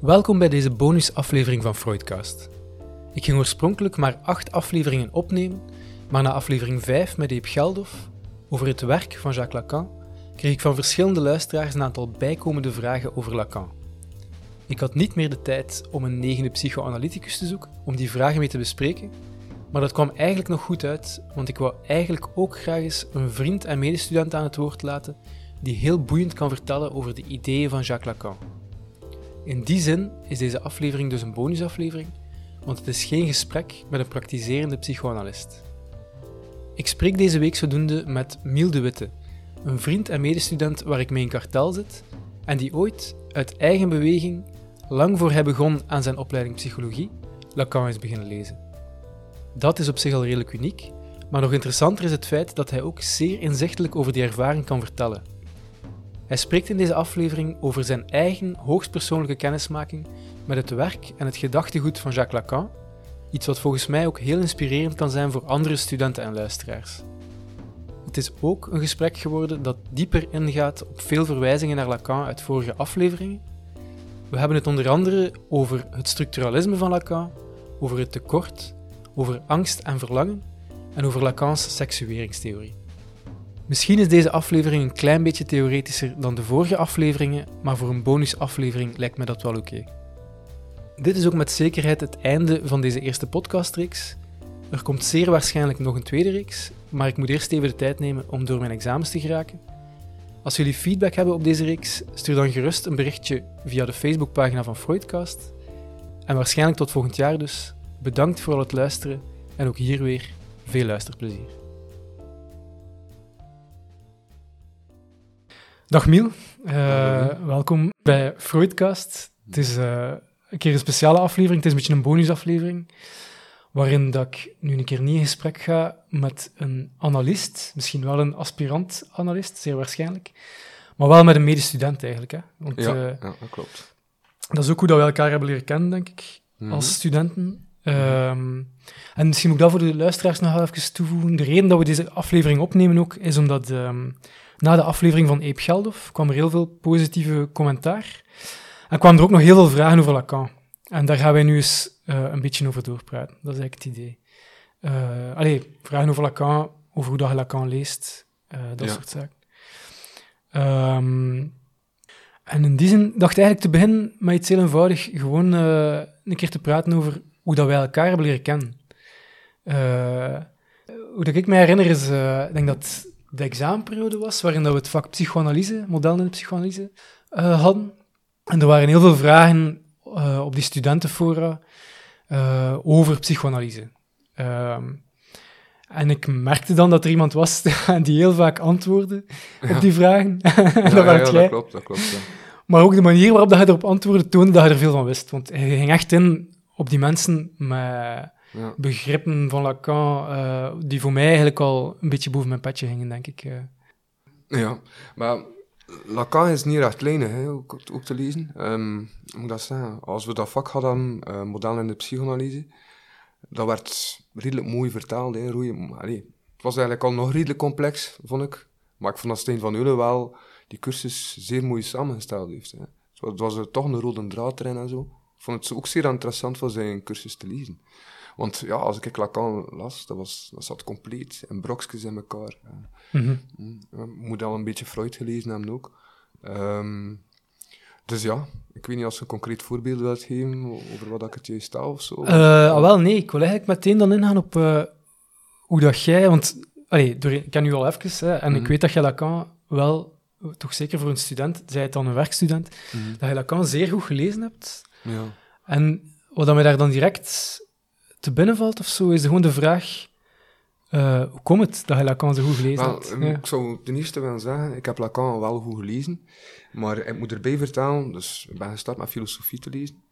Welkom bij deze bonusaflevering van Freudcast. Ik ging oorspronkelijk maar acht afleveringen opnemen, maar na aflevering 5 met Eep Geldof over het werk van Jacques Lacan kreeg ik van verschillende luisteraars een aantal bijkomende vragen over Lacan. Ik had niet meer de tijd om een negende psychoanalyticus te zoeken om die vragen mee te bespreken, maar dat kwam eigenlijk nog goed uit, want ik wou eigenlijk ook graag eens een vriend en medestudent aan het woord laten die heel boeiend kan vertellen over de ideeën van Jacques Lacan. In die zin is deze aflevering dus een bonusaflevering, want het is geen gesprek met een praktiserende psychoanalist. Ik spreek deze week zodoende met Miel de Witte, een vriend en medestudent waar ik mee in kartel zit en die ooit, uit eigen beweging, lang voor hij begon aan zijn opleiding psychologie, Lacan is beginnen lezen. Dat is op zich al redelijk uniek, maar nog interessanter is het feit dat hij ook zeer inzichtelijk over die ervaring kan vertellen. Hij spreekt in deze aflevering over zijn eigen hoogstpersoonlijke kennismaking met het werk en het gedachtegoed van Jacques Lacan, iets wat volgens mij ook heel inspirerend kan zijn voor andere studenten en luisteraars. Het is ook een gesprek geworden dat dieper ingaat op veel verwijzingen naar Lacan uit vorige afleveringen. We hebben het onder andere over het structuralisme van Lacan, over het tekort, over angst en verlangen en over Lacans seksueringstheorie. Misschien is deze aflevering een klein beetje theoretischer dan de vorige afleveringen, maar voor een bonusaflevering lijkt me dat wel oké. Dit is ook met zekerheid het einde van deze eerste podcastreeks. Er komt zeer waarschijnlijk nog een tweede reeks, maar ik moet eerst even de tijd nemen om door mijn examens te geraken. Als jullie feedback hebben op deze reeks, stuur dan gerust een berichtje via de Facebookpagina van Freudcast. En waarschijnlijk tot volgend jaar dus. Bedankt voor al het luisteren en ook hier weer veel luisterplezier. Dag Miel, uh, welkom bij Freudcast. Het is uh, een keer een speciale aflevering, het is een beetje een bonusaflevering, waarin dat ik nu een keer niet in gesprek ga met een analist, misschien wel een aspirant-analist, zeer waarschijnlijk, maar wel met een medestudent eigenlijk. Hè? Want, ja, uh, ja, dat klopt. Dat is ook hoe dat we elkaar hebben leren kennen, denk ik, mm als studenten. Um, en misschien moet ik dat voor de luisteraars nog even toevoegen. De reden dat we deze aflevering opnemen ook, is omdat um, na de aflevering van Eep Geldof kwam er heel veel positieve commentaar. En kwamen er ook nog heel veel vragen over Lacan. En daar gaan wij nu eens uh, een beetje over doorpraten. Dat is eigenlijk het idee. Uh, allee, vragen over Lacan, over hoe dat je Lacan leest, uh, dat ja. soort zaken. Um, en in die zin dacht ik eigenlijk te beginnen met iets heel eenvoudig. Gewoon een keer te praten over hoe dat wij elkaar hebben leren kennen. hoe dat ik me herinner is, ik denk dat de examenperiode was, waarin dat we het vak psychoanalyse, modellen in de psychoanalyse, uh, hadden. En er waren heel veel vragen uh, op die studentenfora uh, over psychoanalyse. Ehm, en ik merkte dan dat er iemand was die heel vaak antwoordde op die vragen. en ja, dat, ja, dat klopt, dat klopt. Maar ook de manier waarop dat hij erop antwoordde toonde dat hij er veel van wist. Want hij ging echt in op die mensen met ja. begrippen van Lacan, uh, die voor mij eigenlijk al een beetje boven mijn petje gingen, denk ik. Uh. Ja, maar Lacan is niet recht lijnig, hè, ook, ook, te lezen. Um, moet dat zeggen? Als we dat vak hadden, uh, model in de psychoanalyse, dat werd redelijk mooi vertaald. Hè, Allee, het was eigenlijk al nog redelijk complex, vond ik. Maar ik vond dat Steen van Eulen wel die cursus zeer mooi samengesteld heeft. Hè. Het was er toch een rode draad erin en zo. Ik vond het ook zeer interessant voor zijn cursus te lezen. Want ja, als ik Lacan las, dat, was, dat zat compleet in brokjes in elkaar. Mm -hmm. moet al een beetje Freud gelezen hebben ook. Um, dus ja, ik weet niet als je een concreet voorbeeld wilt geven over wat ik het juist stel of zo. Uh, ah, wel, nee. Ik wil eigenlijk meteen dan ingaan op uh, hoe dat jij... Want allee, door, ik ken nu al even, hè, en ik mhm. weet dat je Lacan wel, toch zeker voor een student, zij het dan een werkstudent, mm dat je Lacan zeer goed gelezen hebt. Ja. En wat dan mij daar dan direct te binnenvalt of zo, is gewoon de vraag... Uh, hoe komt het dat je Lacan zo goed gelezen wel, hebt? Ja. Ik zou ten eerste willen zeggen, ik heb Lacan wel goed gelezen, maar ik moet erbij vertellen, dus ik ben gestart met filosofie te lezen.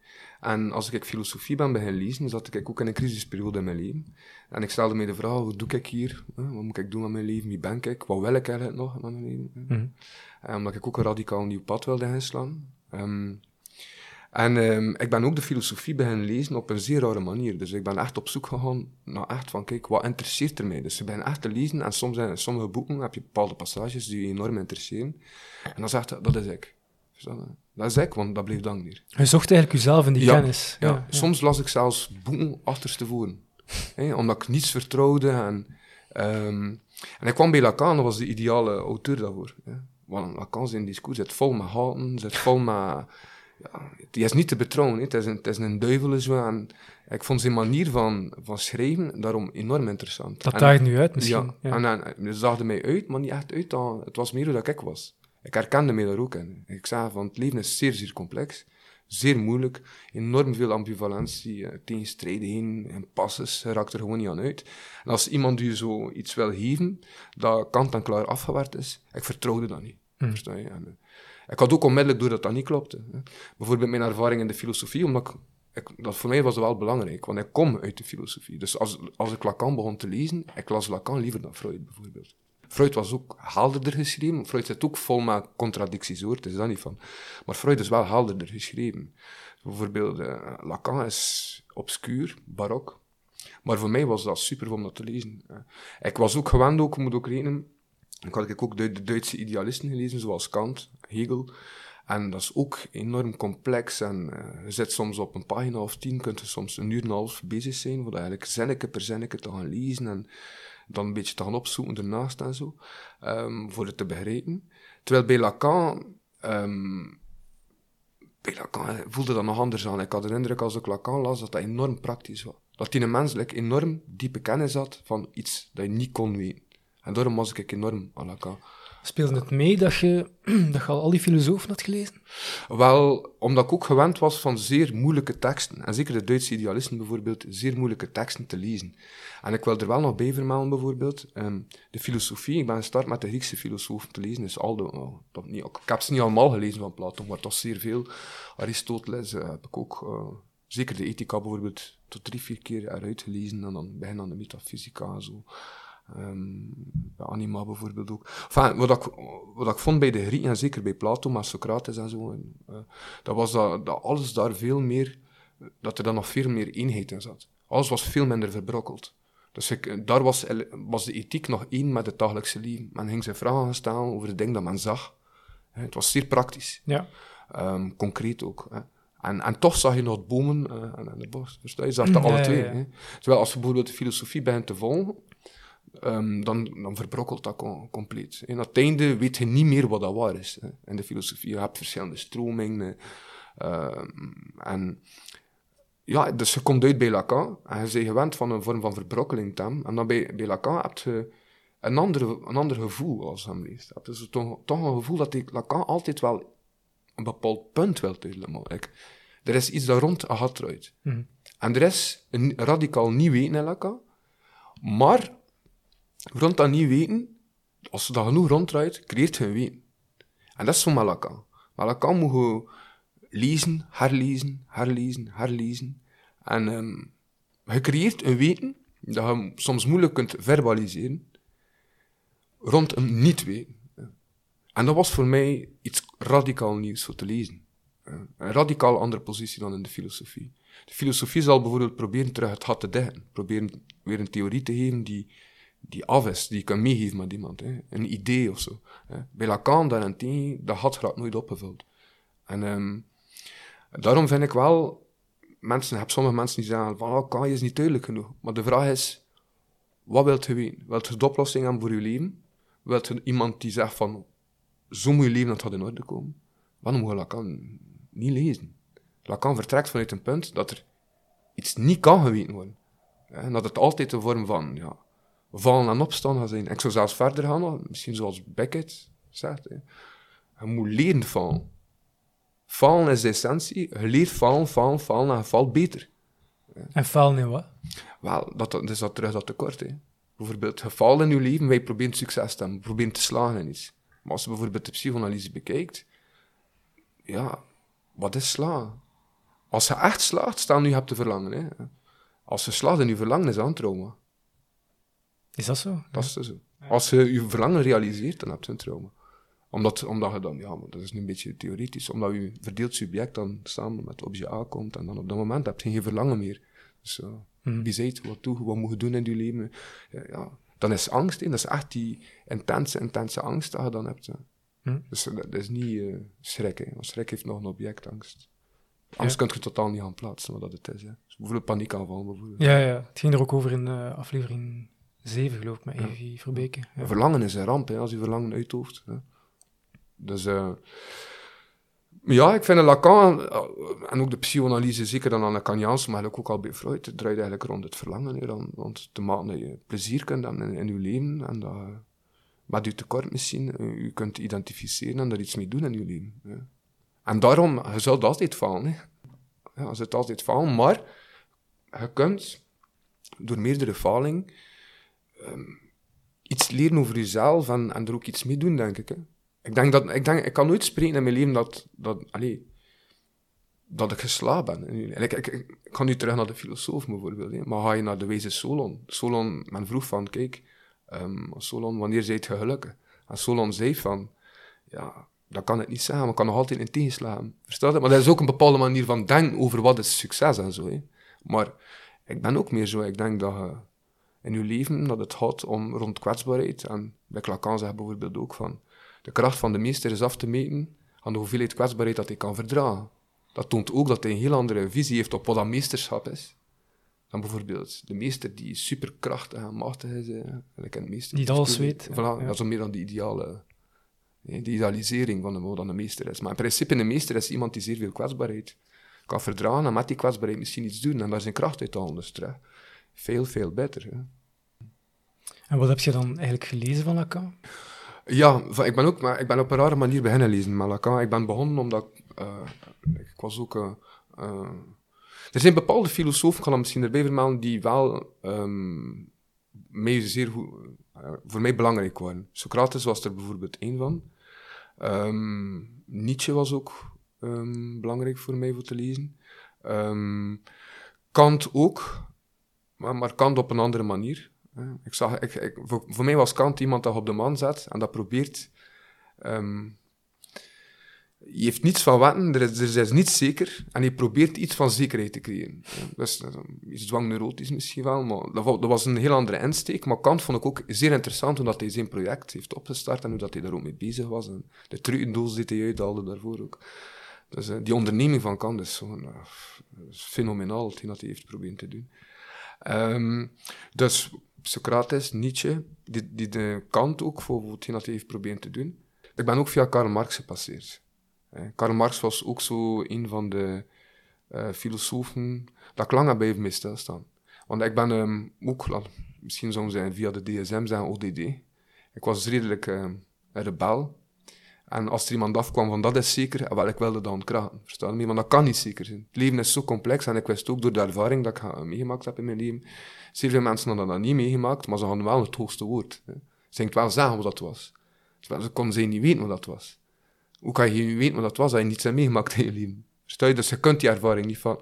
En als ik filosofie ben beginnen lezen, zat ik ook in een crisisperiode in mijn leven. En ik stelde me de vraag, wat doe ik hier? Wat moet ik doen met mijn leven? Wie ben ik? Wat wil ik eigenlijk nog met mijn leven? Mm -hmm. omdat ik ook een radicaal nieuw pad wilde inslaan. Um, en um, ik ben ook de filosofie beginnen lezen op een zeer rare manier. Dus ik ben echt op zoek gegaan naar echt van, kijk, wat interesseert er mij? Dus ik ben echt te lezen en soms in sommige boeken heb je bepaalde passages die je enorm interesseren. En dan zegt dat is ik. Je? Dat is ik, want dat bleef lang niet. Je zocht eigenlijk jezelf in die Ja, kennis. Ja, soms las ik zelfs boeken achterstevoren. Hè, omdat ik niets vertrouwde. En, ehm, en ik kwam bij Lacan, dat was de ideale auteur daarvoor. Hè. Want Lacan zijn discours zit vol met haten, zit vol met... Ja, die is niet te betrouwen. Het, is een, het is een ik vond zijn manier van, van schrijven daarom enorm interessant. Dat daagt nu uit misschien. ja, En, en, het daagde mij uit, maar niet echt uit. Dan, het was meer hoe dat ik was. Ik herkende mij daar ook in. Ik zei van, het leven is zeer, zeer complex. Zeer moeilijk. Enorm veel ambivalentie, eh, tegenstrijdigheden en passes. Je raakt er gewoon niet aan uit. En als iemand je zo iets wil geven, dat kant en klaar afgewerkt is, ik vertrouwde dat niet. Hmm. Versta je? En, eh, ik had ook onmiddellijk door dat dat niet klopte. Bijvoorbeeld mijn ervaring in de filosofie, omdat ik, dat voor mij was wel belangrijk, want ik kom uit de filosofie. Dus als, als ik Lacan begon te lezen, ik las Lacan liever dan Freud bijvoorbeeld. Freud was ook helderder geschreven. Freud zit ook vol met contradicties hoor, het is daar niet van. Maar Freud is wel helderder geschreven. Bijvoorbeeld, eh, Lacan is obscuur, barok. Maar voor mij was dat super om dat te lezen. Ik was ook gewend, ook, moet ook rekenen, ik had ook de, Duitse idealisten gelezen, zoals Kant, Hegel. En dat is ook enorm complex. En eh, je zit soms op een pagina of tien, kunt je soms een uur en een half bezig zijn, voor eigenlijk zinnetje per zinnetje te gaan lezen en dan een beetje te gaan opzoeken ernaast en zo, ehm, voor het te begrijpen. Terwijl bij Lacan, ehm, bij Lacan eh, voelde dat nog anders aan. Ik had de indruk als ik Lacan las, dat dat enorm praktisch was. Dat hij een menselijk enorm diepe kennis had van iets dat je niet kon weten. En daarom was ik enorm aan Lacan. Speelde het mee dat je, dat je al al die filosofen had gelezen? Wel, omdat ik ook gewend was van zeer moeilijke teksten. En zeker de Duitse idealisten bijvoorbeeld, zeer moeilijke teksten te lezen. En ik wil er wel nog bij vermelden bijvoorbeeld, ehm, de filosofie. Ik ben gestart met de Griekse filosofen te lezen. Dus Aldo, oh, dat niet, ik heb ze niet allemaal gelezen van Plato, maar toch zeer veel. Aristoteles eh, heb ik ook, eh, zeker de ethica bijvoorbeeld, tot drie, vier keer eruit gelezen. En dan begin aan de metafysica en zo. Ehm, ja, Anima bijvoorbeeld ook. Enfin, wat, ik, wat ik vond bij de Grieken, en zeker bij Plato, maar Socrates en zo, en, eh, dat was dat, dat alles daar veel meer, dat er dan nog veel meer eenheid in zat. Alles was veel minder verbrokkeld. Dus ik, daar was, was de ethiek nog één met het dagelijkse leven. Men ging zich vragen stellen over de dingen dat men zag. Het was zeer praktisch. Ja. Ehm, concreet ook. Hè. En, en toch zag je nog bomen eh, en, en de bos. Je? Je zag dat alle ja, twee. ja. Hè. Terwijl als je bijvoorbeeld de filosofie begint te volgen, ehm, dan, dan verbrokkelt dat com- compleet. En aan het einde weet je niet meer wat dat waar is. Hè. In de filosofie, je hebt verschillende stromingen. ehm, en ja, dus je komt uit bij Lacan en je bent gewend van een vorm van verbrokkeling te hebben. En dan bij, bij Lacan heb je een, andere, een ander gevoel als hem leest. Hebt dus toch, toch een gevoel dat ik Lacan altijd wel een bepaald punt wil helemaal. Ik, er is iets daar rond gat draait. Mhm. En er is een radicaal nieuw weten in Lacan. Maar rond dat nieuw weten, als je dat genoeg ronddraait, creëert je een weten. En dat is Lacan. Maar Lacan moet je lezen, herlezen, herlezen, herlezen. En ehm, je creëert een weten dat je soms moeilijk kunt verbaliseren rond een niet-weten. En dat was voor mij iets radicaal nieuws voor te lezen. Een radicaal andere positie dan in de filosofie. De filosofie zal bijvoorbeeld proberen terug het gat te dichten. Proberen weer een theorie te geven die, die af is, die je kan meegeven met iemand. Een idee of zo. Hè. Bij Lacan daarentegen, dat gat gaat nooit opgevuld. En ehm, daarom vind ik wel, mensen, heb sommige mensen die zeggen van, oh, kan je is niet duidelijk genoeg. Maar de vraag is, wat wilt je weten? Wilt je de oplossing hebben voor je leven? Wilt je iemand die zegt van, zo moet je leven, dat gaat in orde komen? Dan moet je Lacan niet lezen. Lacan vertrekt vanuit een punt dat er iets niet kan geweten worden. Hè, En dat het altijd een vorm van ja, vallen en opstaan gaat zijn. Ik zou zelfs verder gaan, misschien zoals Beckett zegt. Hè. Je moet leren vallen. Vallen is de essentie. Je leert vallen, vallen, vallen en je valt beter. En falen in wat? Wel, dat, dat is dat terug dat tekort. Hè. Bijvoorbeeld, je valt in je leven, wij proberen succes te hebben, proberen te slagen in iets. Maar als je bijvoorbeeld de psychoanalyse bekijkt, ja, wat is slagen? Als je echt slaagt, staan nu hebt te verlangen. Hè. Als je slaagt in je verlangen, is dat een trauma. Is dat zo? Dat is zo. Als je je verlangen realiseert, dan heb je een trauma. Omdat, omdat je dan, ja, maar dat is nu een beetje theoretisch, omdat je verdeeld subject dan samen met object A komt en dan op dat moment heb je geen verlangen meer. Dus uh, Mhm. wie zegt, wat je, wat moet je doen in je leven? Ja, ja. Dan is angst, hè. dat is echt die intense, intense angst dat je dan hebt. hè. Hm. Dus dat, dat is niet eh schrik. Hè. Want schrik heeft nog een objectangst. Anders kun je totaal niet gaan plaatsen wat dat het is. Hè. Dus bijvoorbeeld paniekaanval. Bijvoorbeeld. Ja, ja, het ging er ook over in eh, aflevering 7, geloof ik, met Ja. Verbeke. Ja. Verlangen is een ramp, hè, als je verlangen uithoofd. Hè. Dus eh, ja, ik vind Lacan eh, en ook de psychoanalyse, zeker dan aan de Kaniaans, maar eigenlijk ook al bij Freud, het draait eigenlijk rond het verlangen. Hè, rond, rond te maken dat je plezier kunt hebben in, in je leven en dat je met je tekort misschien eh, je kunt identificeren en daar iets mee doen in je leven. Hè. En daarom, je zult altijd falen. Hè. Ja, je zult altijd falen, maar je kunt door meerdere faling iets leren over jezelf en, er ook iets mee doen, denk ik. Hè. Ik, denk dat, ik, denk, ik kan nooit spreken in mijn leven dat, dat, allee, dat ik geslaagd ben. En Ik, ik, ik, ga nu terug naar de filosoof bijvoorbeeld, maar ga je naar de wijze Solon. Solon, men vroeg van, kijk, ehm, Solon, wanneer zijt je gelukkig? En Solon zei van, ja, dat kan ik niet zeggen, maar kan nog altijd in tegenslagen. Verstaat je? Maar dat is ook een bepaalde manier van denken over wat is succes en zo. Hè. Maar ik ben ook meer zo, ik denk dat in je leven dat het gaat om rond kwetsbaarheid. En bij Lacan zegt bijvoorbeeld ook van de kracht van de meester is af te meten aan de hoeveelheid kwetsbaarheid dat hij kan verdragen. Dat toont ook dat hij een heel andere visie heeft op wat dat meesterschap is. Dan bijvoorbeeld de meester die superkrachtig en machtig is. in het meester. Die alles weet, Voilà, ja. dat is meer dan die ideale... De idealisering van de, wat dan een meester is. Maar in principe, een meester is iemand die zeer veel kwetsbaarheid kan verdragen en met die kwetsbaarheid misschien iets doen en daar zijn kracht uit halen. Dus. Veel, veel beter. Hè. En wat heb je dan eigenlijk gelezen van Lacan? Ja, ik ben ook maar ik ben op een rare manier beginnen lezen met Lacan. Ik ben begonnen omdat ik, eh, ik was ook. eh, eh, er zijn bepaalde filosofen, ik kan dat misschien erbij vermelden, die wel ehm, mij zeer goed, voor mij belangrijk waren. Socrates was er bijvoorbeeld één van. Ehm, Nietzsche was ook ehm, belangrijk voor mij voor te lezen. Kant ook, maar, Kant op een andere manier. Ik zag, ik, voor, mij was Kant iemand dat op de man zet en dat probeert. ehm, je heeft niets van wetten, er is, er niets zeker en je probeert iets van zekerheid te creëren. dat is dwangneurotisch misschien wel, maar dat, wa- dat was een heel andere insteek. Maar Kant vond ik ook zeer interessant omdat hij zijn project heeft opgestart en hoe dat hij daar ook mee bezig was. En de trucendoos die hij uithaalde daarvoor ook. Dus eh, die onderneming van Kant is, gewoon, eh, is fenomenaal, hetgeen dat hij heeft proberen te doen. Ehm, dus Socrates, Nietzsche, die, die de Kant ook voor hetgeen dat hij heeft proberen te doen. Ik ben ook via Karl Marx gepasseerd. Karl Marx was ook zo een van de eh, filosofen dat ik lang heb bij mij stilstaan. Want ik ben ehm, ook, laat- misschien zouden ze via de DSM zeggen ODD. Ik was redelijk ehm, een rebel. En als er iemand afkwam van dat is zeker, wel, ik wilde dat ontkrachten. Verstaan je? Maar dat kan niet zeker zijn. Het leven is zo complex en ik wist ook door de ervaring dat ik meegemaakt heb in mijn leven, zeer veel mensen hadden dat niet meegemaakt, maar ze hadden wel het hoogste woord. Ze gingen wel zeggen wat dat was. Terwijl ze konden ze niet weten wat dat was. Hoe kan je niet weten wat dat was als je niets hebt meegemaakt in je leven? Verstaan je? Dus je kunt die ervaring niet van.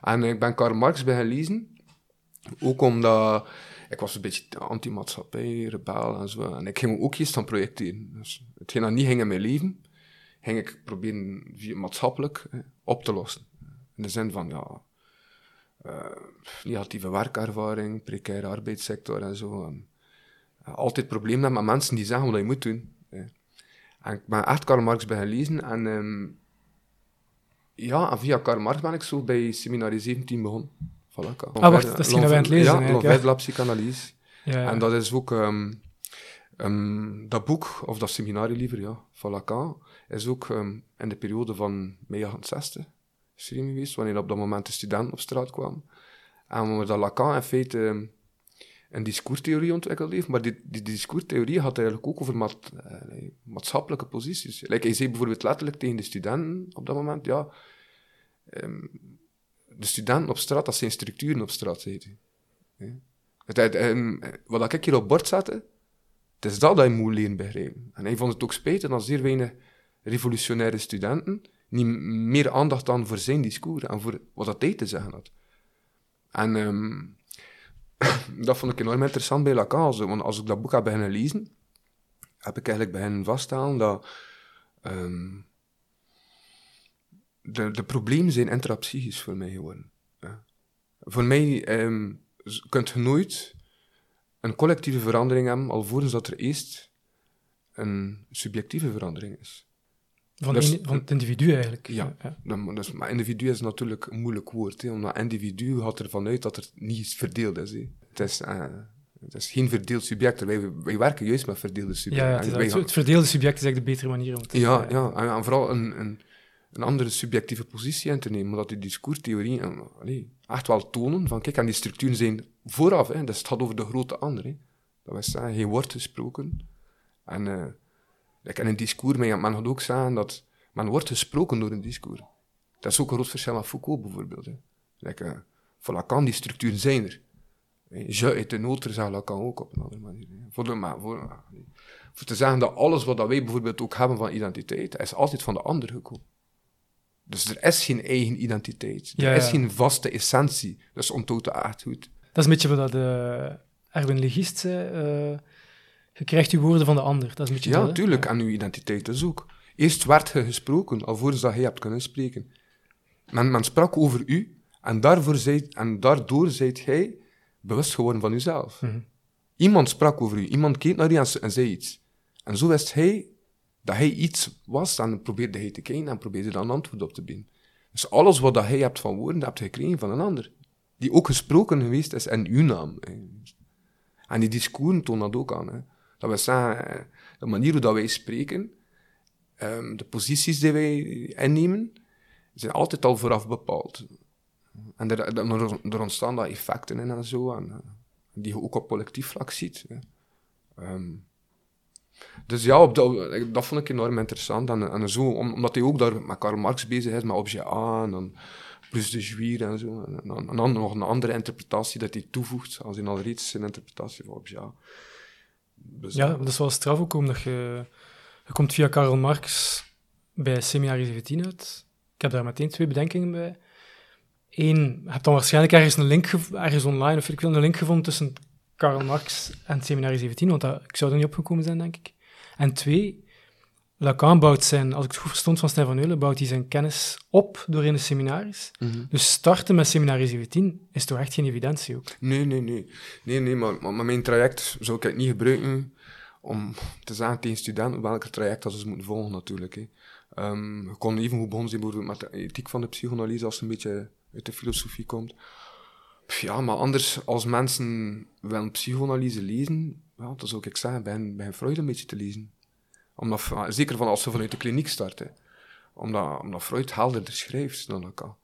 En ik ben Karl Marx bij gaan lezen, ook omdat ik was een beetje anti-maatschappij, rebel en zo. En ik ging ook iets aan projecteren. Dus hetgeen dat niet ging in mijn leven, ging ik proberen maatschappelijk op te lossen. In de zin van, ja, eh, negatieve werkervaring, precaire arbeidssector en zo. Eh, altijd problemen met mensen die zeggen wat je moet doen. En ik ben echt Karl Marx bij lezen en ehm, ja, en via Karl Marx ben ik zo bij Seminarie 17 begonnen. Voilà, Ah, wacht, dat is dat wij aan het lezen Ja, eigenlijk, hè? Lovette la psychanalyse. Ja, ja. En dat is ook, ehm, ehm, dat boek, of dat seminarie liever, ja, van Lacan, is ook ehm, in de periode van mei 68 geschreven geweest, wanneer op dat moment de studenten op straat kwamen. En waar dat Lacan in feite een discourstheorie ontwikkeld heeft, maar die, die discourstheorie gaat eigenlijk ook over maat, eh, maatschappelijke posities. Like, hij zei bijvoorbeeld letterlijk tegen de studenten op dat moment, ja, de studenten op straat, dat zijn structuren op straat, het, ehm, wat ik hier op bord zette, is dat dat je moet leren begrijpen. En hij vond het ook spijtig dat zeer weinig revolutionaire studenten niet meer aandacht dan voor zijn discours en voor wat dat hij te zeggen had. En ehm, dat vond ik enorm interessant bij Lacan. Want als ik dat boek heb beginnen lezen, heb ik eigenlijk beginnen vaststellen dat ehm, de, de problemen zijn intrapsychisch voor mij geworden. Ja. Voor mij ehm, z- kunt je nooit een collectieve verandering hebben, alvorens dat er eerst een subjectieve verandering is. Van, Dus- van het individu eigenlijk. Ja. Dan, dus, maar individu is natuurlijk een moeilijk woord, hè, omdat individu gaat ervan uit dat er niet verdeeld is. Hè. Het, is eh, het is geen verdeeld subject. Wij, wij werken juist met verdeelde subjecten. ja, het, is verdeelde subject is eigenlijk de betere manier om te Ja, ja en, en vooral een, een, een andere subjectieve positie in te nemen, omdat die discourstheorie eh, echt wel tonen van, kijk, en die structuren zijn vooraf, hè, dus het gaat over de grote ander. Hè. Dat wil zeggen, geen woord gesproken. En eh, like in een discours, men, men gaat ook zeggen dat men wordt gesproken door een discours. Dat is ook een groot verschil met Foucault bijvoorbeeld. Hè. Eh, voor Lacan, die structuren zijn er. Je uit de zegt Lacan ook op een andere manier. Voor, maar voor, voor te zeggen dat alles wat wij bijvoorbeeld ook hebben van identiteit, is altijd van de ander gekomen. Dus er is geen eigen identiteit. Er Ja, is geen vaste essentie. Dus dat echt goed. Dat is een beetje wat dat, eh, Erwin Legist zei. eh, je krijgt je woorden van de ander. Dat is een beetje Ja, dat, natuurlijk. En uw identiteit is ook. Eerst werd je gesproken, alvorens dat je hebt kunnen spreken. Men, men sprak over u, en, daarvoor zijt, en daardoor zijt jij bewust geworden van uzelf. Mhm. Iemand sprak over u, iemand keek naar u en, en zei iets. En zo wist hij dat hij iets was, en probeerde hij te kijken en probeerde dan antwoord op te bieden. Dus alles wat dat hij hebt van woorden, dat hebt gekregen van een ander. Die ook gesproken geweest is in uw naam. En die discours tonen dat ook aan. Hè. Dat we zeggen, de manier hoe dat wij spreken, ehm, de posities die wij innemen, zijn altijd al vooraf bepaald. En er, er, ontstaan daar effecten in en zo, en, die je ook op collectief vlak ziet. Dus ja, op dat, vond ik enorm interessant. En, en zo, om- omdat hij ook daar met Karl Marx bezig is, met objet A en dan plus de juir en zo. En, dan, nog een andere interpretatie dat hij toevoegt, als in al reeds zijn interpretatie van objet A. Dus, Ja, dat is wel straf ook, omdat je... Je komt via Karl Marx bij Seminarie 17 uit. Ik heb daar meteen twee bedenkingen bij. Eén, je hebt dan waarschijnlijk ergens een link, ergens online, of ik veel, een link gevonden tussen Karl Marx en het Seminarie 17, want dat, ik zou er niet opgekomen zijn, denk ik. En twee, Lacan bouwt zijn, als ik het goed verstond van Stijn van Eulen, bouwt hij zijn kennis op door in de seminaries. Mhm. Dus starten met Seminarie 17 is toch echt geen evidentie ook. Nee, nee, nee. Nee, nee, maar, maar, maar mijn traject zou ik het niet gebruiken om te zeggen tegen studenten welke traject dat ze moeten volgen, natuurlijk. Hè. Je kon even goed begonnen zijn bijvoorbeeld met de ethiek van de psychoanalyse, als het een beetje uit de filosofie komt. Ja, maar anders, als mensen wel psychoanalyse lezen, ja, dan zou ik zeggen, bij, bij Freud een beetje te lezen. Omdat, zeker van als ze vanuit de kliniek starten. Omdat, omdat Freud helderder schrijft dan Lacan.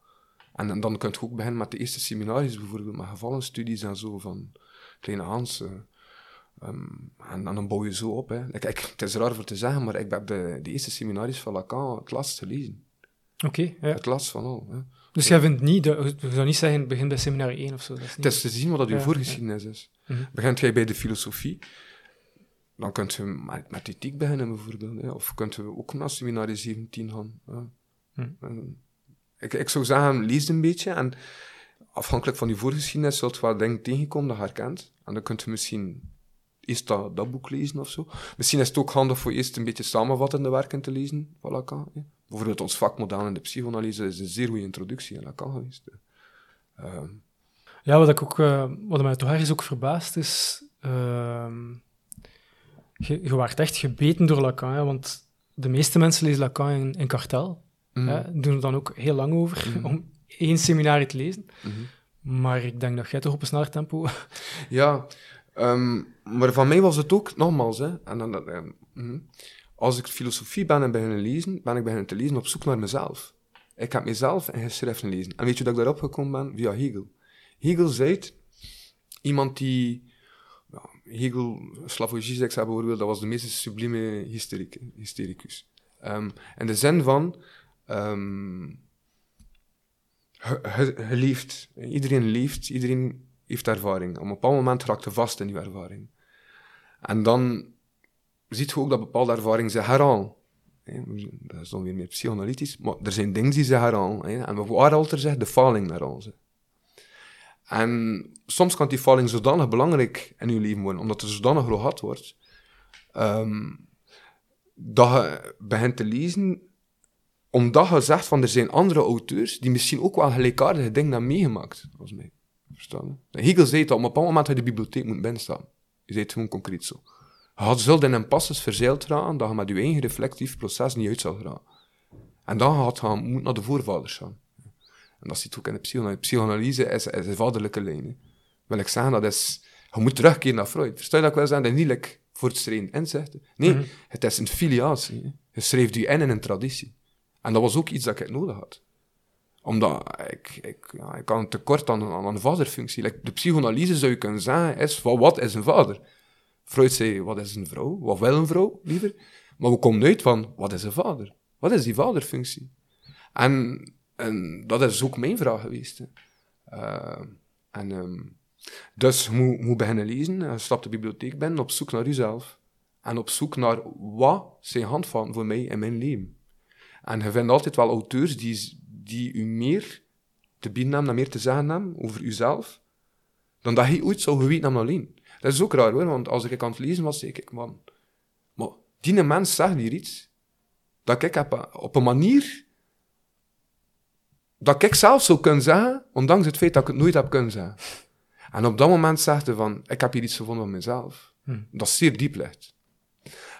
En, en dan kun je ook beginnen met de eerste seminaries, bijvoorbeeld met gevallenstudies en zo van Kleine Hans. eh, ehm, en, en dan bouw je zo op. Hè. Ik, ik, het is raar voor te zeggen, maar ik heb de, de eerste seminaries van Lacan het laatst gelezen. Oké, ja. Het laatst van al. Hè. Dus jij vindt niet, je zou niet zeggen, begin bij Seminarie 1 of zo. Dat is niet... Het is te zien wat dat uw voorgeschiedenis is. Mhm. Begint jij bij de filosofie, dan kunt je met, met ethiek beginnen bijvoorbeeld. Hè. Of kunt je ook naar seminarie 17 gaan. Ja. En ik, ik zou zeggen, lees een beetje en afhankelijk van je voorgeschiedenis zult je wel dingen tegenkomen dat je herkent. En dan kunt je misschien eerst dat, dat boek lezen of zo. Misschien is het ook handig voor eerst een beetje samenvattende werken te lezen van Lacan. Hè. Bijvoorbeeld ons vakmodel in de psychoanalyse is een zeer goede introductie aan Lacan geweest. Ehm, Ja, wat, ik ook, eh, wat mij toch ergens ook verbaast is... ehm, je, je werd echt gebeten door Lacan, hè, want de meeste mensen lezen Lacan in, in kartel. Hè, doen er dan ook heel lang over Mhm. om één seminarie te lezen. mhm. Maar ik denk dat jij toch op een sneller tempo... Ja, ehm, maar van mij was het ook, nogmaals, hè, en dan, ehm, mhm. als ik filosofie ben en beginnen lezen, ben ik beginnen te lezen op zoek naar mezelf. Ik heb mezelf in geschriften lezen. En weet je dat ik daarop gekomen ben? Via Hegel. Hegel zei iemand die... Ja, Hegel, Slavoj Žižek bijvoorbeeld, dat was de meest sublieme hysteric, hystericus. Ehm, in de zin van... leeft. Iedereen leeft, iedereen heeft ervaring. Op een bepaald moment raakt je vast in die ervaring. En dan ziet je ook dat bepaalde ervaringen zich herhalen. Dat is dan weer meer psychoanalytisch, maar er zijn dingen die zich herhalen. En waren altijd zeggen, de faling naar hè. En soms kan die faling zodanig belangrijk in je leven worden, omdat er zodanig gehad wordt, ehm, dat je begint te lezen omdat je zegt van er zijn andere auteurs die misschien ook wel gelijkaardige dingen hebben meegemaakt als mij. Verstaan? Hegel zei het al, op een bepaald moment had je de bibliotheek moeten binnenstaan. Je zei het gewoon concreet zo. Je had zult in een passes verzeild raken dat je met je eigen reflectief proces niet uit zal geraken. En dan gaat je moet naar de voorvaders gaan. En dat zit ook in de psychanalyse. Psychanalyse is, is een vaderlijke lijn. Wil ik zeggen, dat is... Je moet terugkeren naar Freud. Versta je dat ik wil zeggen? Dat is niet like voortschrijdend inzichten. Nee, mhm. het is een filiatie. Je schreef je in in een traditie. En dat was ook iets dat ik nodig had. Omdat ik, ik, ja, ik had een tekort aan, aan een vaderfunctie. De psychanalyse zou je kunnen zeggen, is van wat is een vader? Freud zei, wat is een vrouw? Wat wil een vrouw, liever? Maar we komen uit van, wat is een vader? Wat is die vaderfunctie? En, en dat is ook mijn vraag geweest. Uh, en um, dus je moet, moet beginnen lezen, je stap de bibliotheek binnen, op zoek naar jezelf. En op zoek naar wat zijn handvatten voor mij in mijn leven. En je vindt altijd wel auteurs die, die u meer te bieden hebben, meer te zeggen hebben over uzelf, dan dat hij ooit zou geweten hebben alleen. Dat is ook raar hoor, want als ik aan het lezen was, zei ik, man, maar die mens zegt hier iets, dat ik heb, op een manier, dat ik zelf zou kunnen zeggen, ondanks het feit dat ik het nooit heb kunnen zeggen. En op dat moment zegt hij van, ik heb hier iets gevonden van mezelf. Hm. Dat zeer diep ligt.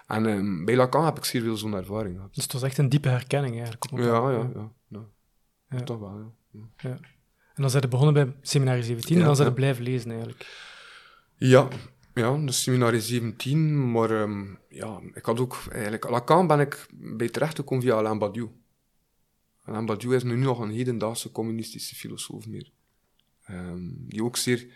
En um, bij Lacan heb ik zeer veel zo'n ervaring gehad. Dus het was echt een diepe herkenning eigenlijk. Ja, ja, ja, ja. Toch wel, ja. ja. En dan zijn ze begonnen bij Seminarie 17 en dan zijn ze blijven lezen eigenlijk. Ja, ja, dus Seminarie 17, maar um, ja, ik had ook eigenlijk... Lacan ben ik bij terecht gekomen via Alain Badiou. Alain Badiou is nu nog een hedendaagse communistische filosoof meer. Um, die ook zeer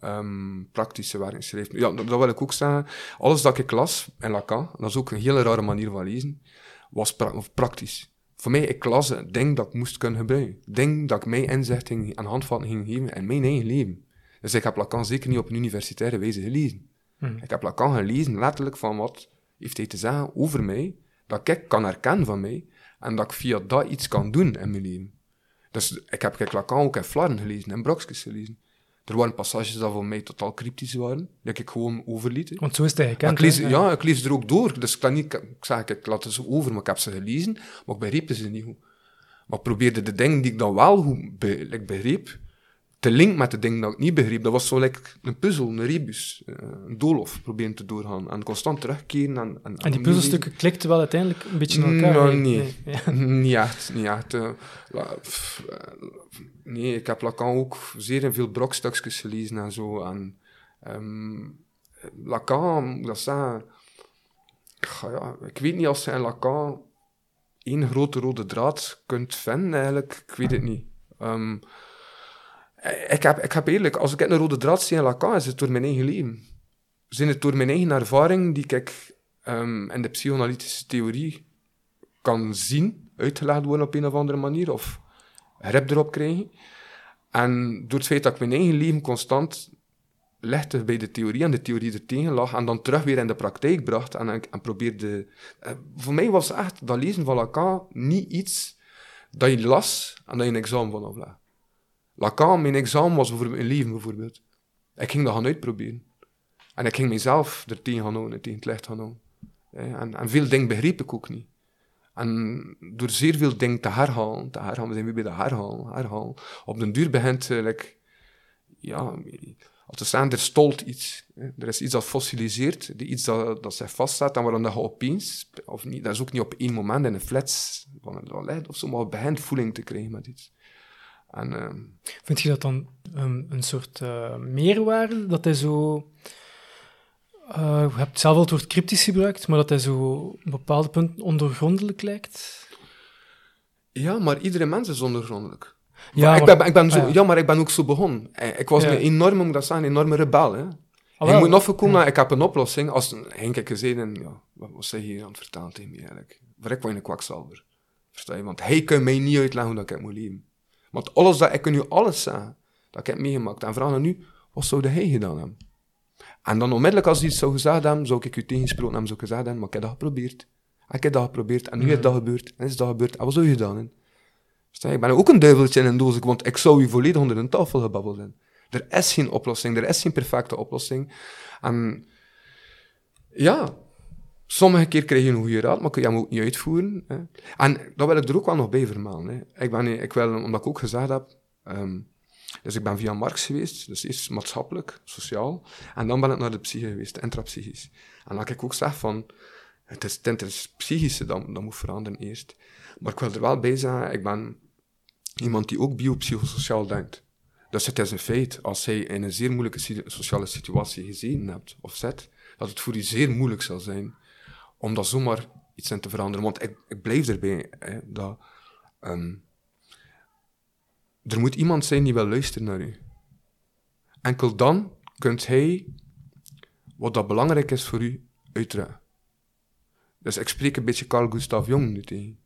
um, praktische werken schreef. Ja, dat, wil ik ook zeggen. Alles dat ik las in Lacan, dat is ook een hele rare manier van lezen, was praktisch. Voor mij, ik las het ding dat ik moest kunnen gebruiken. ding dat ik mijn inzicht aan handvatten ging geven in mijn eigen leven. Dus ik heb Lacan zeker niet op een universitaire wijze gelezen. Hmm. Ik heb Lacan gelezen letterlijk van wat heeft hij te zeggen over mij, dat ik kan herkennen van mij, en dat ik via dat iets kan doen in mijn leven. Dus ik heb kijk, Lacan ook in Flarden gelezen, en Brokskes gelezen. Er waren passages die voor mij totaal cryptisch waren, dat ik gewoon overliet. Want zo is het eigenlijk. Ik lees, ja, ik lees er ook door. Dus ik, kan niet, ik zeg, ik laat ze over, maar ik heb ze gelezen, maar ik begreep ze niet goed. Maar ik probeerde de dingen die ik dan wel goed begreep, te link met de dingen dat ik niet begreep. Dat was zo like een puzzel, een rebus, eh, een doolhof proberen te doorgaan. En constant terugkeren. En, en, en die puzzelstukken klikten wel uiteindelijk een beetje in elkaar? Nou, nee. Nee. niet echt. Niet echt. Uh, nee, ik heb Lacan ook zeer in veel brokstukjes gelezen en zo. En um, Lacan, dat zeggen... Ja, ik weet niet als je in Lacan één grote rode draad kunt vinden, eigenlijk. Ik weet het niet. Um, ik heb, ik heb eerlijk, als ik een rode draad zie in Lacan, is het door mijn eigen leven. Zijn het door mijn eigen ervaring die ik um, in de psychoanalytische theorie kan zien, uitgelegd worden op een of andere manier, of grip erop krijgen. En door het feit dat ik mijn eigen leven constant legde bij de theorie en de theorie er tegen lag, en dan terug weer in de praktijk bracht en, en probeerde... Uh, voor mij was echt dat lezen van Lacan niet iets dat je las en dat je een examen van aflegde. Lacan, mijn examen was over mijn leven bijvoorbeeld. Ik ging dat gaan uitproberen. En ik ging mezelf er tegen gaan houden, tegen het licht gaan houden. En, veel dingen begreep ik ook niet. En door zeer veel dingen te herhalen, te herhalen, we zijn weer bij de herhalen, herhalen. Op den duur begint, uh, ja, als te staan, er stolt iets. Er is iets dat fossiliseert, iets dat, dat zich vaststaat en waarom dat je opeens, of niet, dat is ook niet op één moment in een flats van een toilet of zo, maar begint voeling te krijgen met iets. En, ehm, Vind je dat dan een, een soort uh, meerwaarde? Dat hij zo. Uh, je hebt zelf al het woord cryptisch gebruikt, maar dat hij zo op bepaalde punten ondergrondelijk lijkt? Ja, maar iedere mens is ondergrondelijk. Ja, maar, ik ben, ik ben zo, ah, ja. maar ik ben ook zo begonnen. Eh, ik was een enorme, moet dat zeggen, een enorme rebel. Hè. Ah, je moet nog voorkomen, ja. ik heb een oplossing. Als Henk ik gezegd en ja, wat was hij hier aan het vertellen tegen mij eigenlijk? Voor ik was een kwakzalver. Versta je? Want hij kan mij niet uitleggen hoe dat ik moet leven. Want alles dat, ik kan nu alles zeggen dat ik heb meegemaakt. En vraag nu, wat zou hij gedaan hebben? En dan onmiddellijk als hij iets zou gezegd hebben, zou ik u tegensproken hebben, zou ik gezegd hebben, maar ik heb dat geprobeerd. Ik heb dat geprobeerd, en nu is dat gebeurd, en is dat gebeurd, en wat zou je gedaan hebben? ik ben ook een duiveltje in een doos, want ik zou u volledig onder een tafel gebabbeld hebben. Er is geen oplossing, er is geen perfecte oplossing. En ja, Sommige keer krijg je een goede raad, maar kun je hem ook niet uitvoeren. Hè. En dat wil ik er ook wel nog bij vermelden. Hè. Ik, ben, ik wil, omdat ik ook gezegd heb, um, Dus ik ben via Marx geweest, dus eerst maatschappelijk, sociaal, en dan ben ik naar de psyche geweest, intrapsychisch. En dan ik ook zeg van, het is het psychische dat, dat moet veranderen eerst. Maar ik wil er wel bij zeggen, ik ben iemand die ook biopsychosociaal denkt. Dus het is een feit, als hij in een zeer moeilijke sociale situatie gezeten hebt of zit, dat het voor u zeer moeilijk zal zijn om dat zomaar iets in te veranderen. Want ik, ik blijf erbij hè, dat um, er moet iemand zijn die wil luisteren naar u. Enkel dan kunt hij wat dat belangrijk is voor u uitdragen. Dus ik spreek een beetje Carl Gustav Jung nu tegen.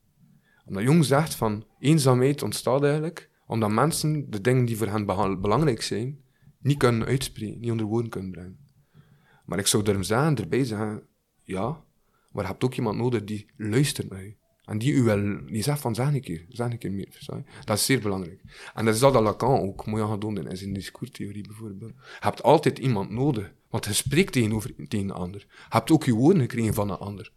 Omdat Jung zegt van eenzaamheid ontstaat eigenlijk omdat mensen de dingen die voor hen belangrijk zijn, niet kunnen uitspreken, niet onder woorden kunnen brengen. Maar ik zou daarom erbij zeggen, ja, maar je hebt ook iemand nodig die luistert naar je. En die u wel, die zegt van, zeg een keer, zeg een keer meer. Dat is zeer belangrijk. En dat is dat dat Lacan ook mooi aan doen in zijn discourstheorie bijvoorbeeld. Je hebt altijd iemand nodig, want je spreekt tegenover tegen een ander. Je hebt ook je woorden gekregen van een ander.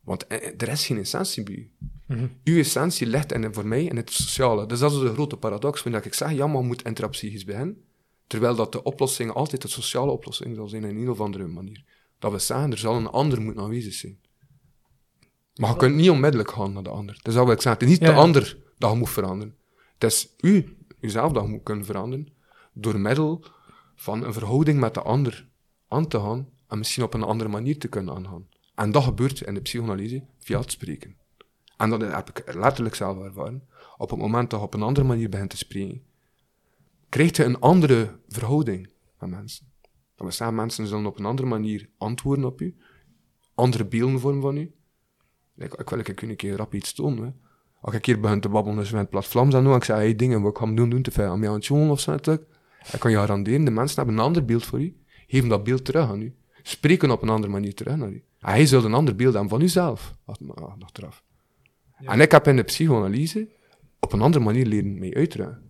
Want eh, er is geen essentie bij u. Mm Uw essentie ligt in, voor mij in het sociale. Dus dat is de grote paradox, wanneer ik zeg, ja, maar moet intrapsychisch beginnen. Terwijl dat de oplossing altijd de sociale oplossing zal zijn in een of andere manier. Dat we zeggen, er zal een ander moeten aanwezig zijn. Maar je kunt niet onmiddellijk gaan naar de ander. Dat is wat ik zeg. Het is niet de ander dat je moet veranderen. Het is u, uzelf, dat je moet kunnen veranderen. Door middel van een verhouding met de ander aan te gaan en misschien op een andere manier te kunnen aangaan. En dat gebeurt in de psychoanalyse via het spreken. En dat heb ik letterlijk zelf ervaren. Op het moment dat je op een andere manier begint te spreken, krijg je een andere verhouding met mensen. Dat we zeggen, mensen zullen op een andere manier antwoorden op u, andere beelden vormen van u. Ik, ik wil ik een keer rap iets tonen. Hè. Als ik een keer begin te babbelen dus met plat Vlaams en ik zeg, hey, dingen wat ik ga doen, doen te veel aan mij aan het of zo. Ik kan je garanderen, de mensen hebben een ander beeld voor u, geven dat beeld terug aan u, spreken op een andere manier terug naar u. En hij zult een ander beeld hebben van uzelf, achteraf. En ik heb in de psychoanalyse op een andere manier leren mee uitdragen.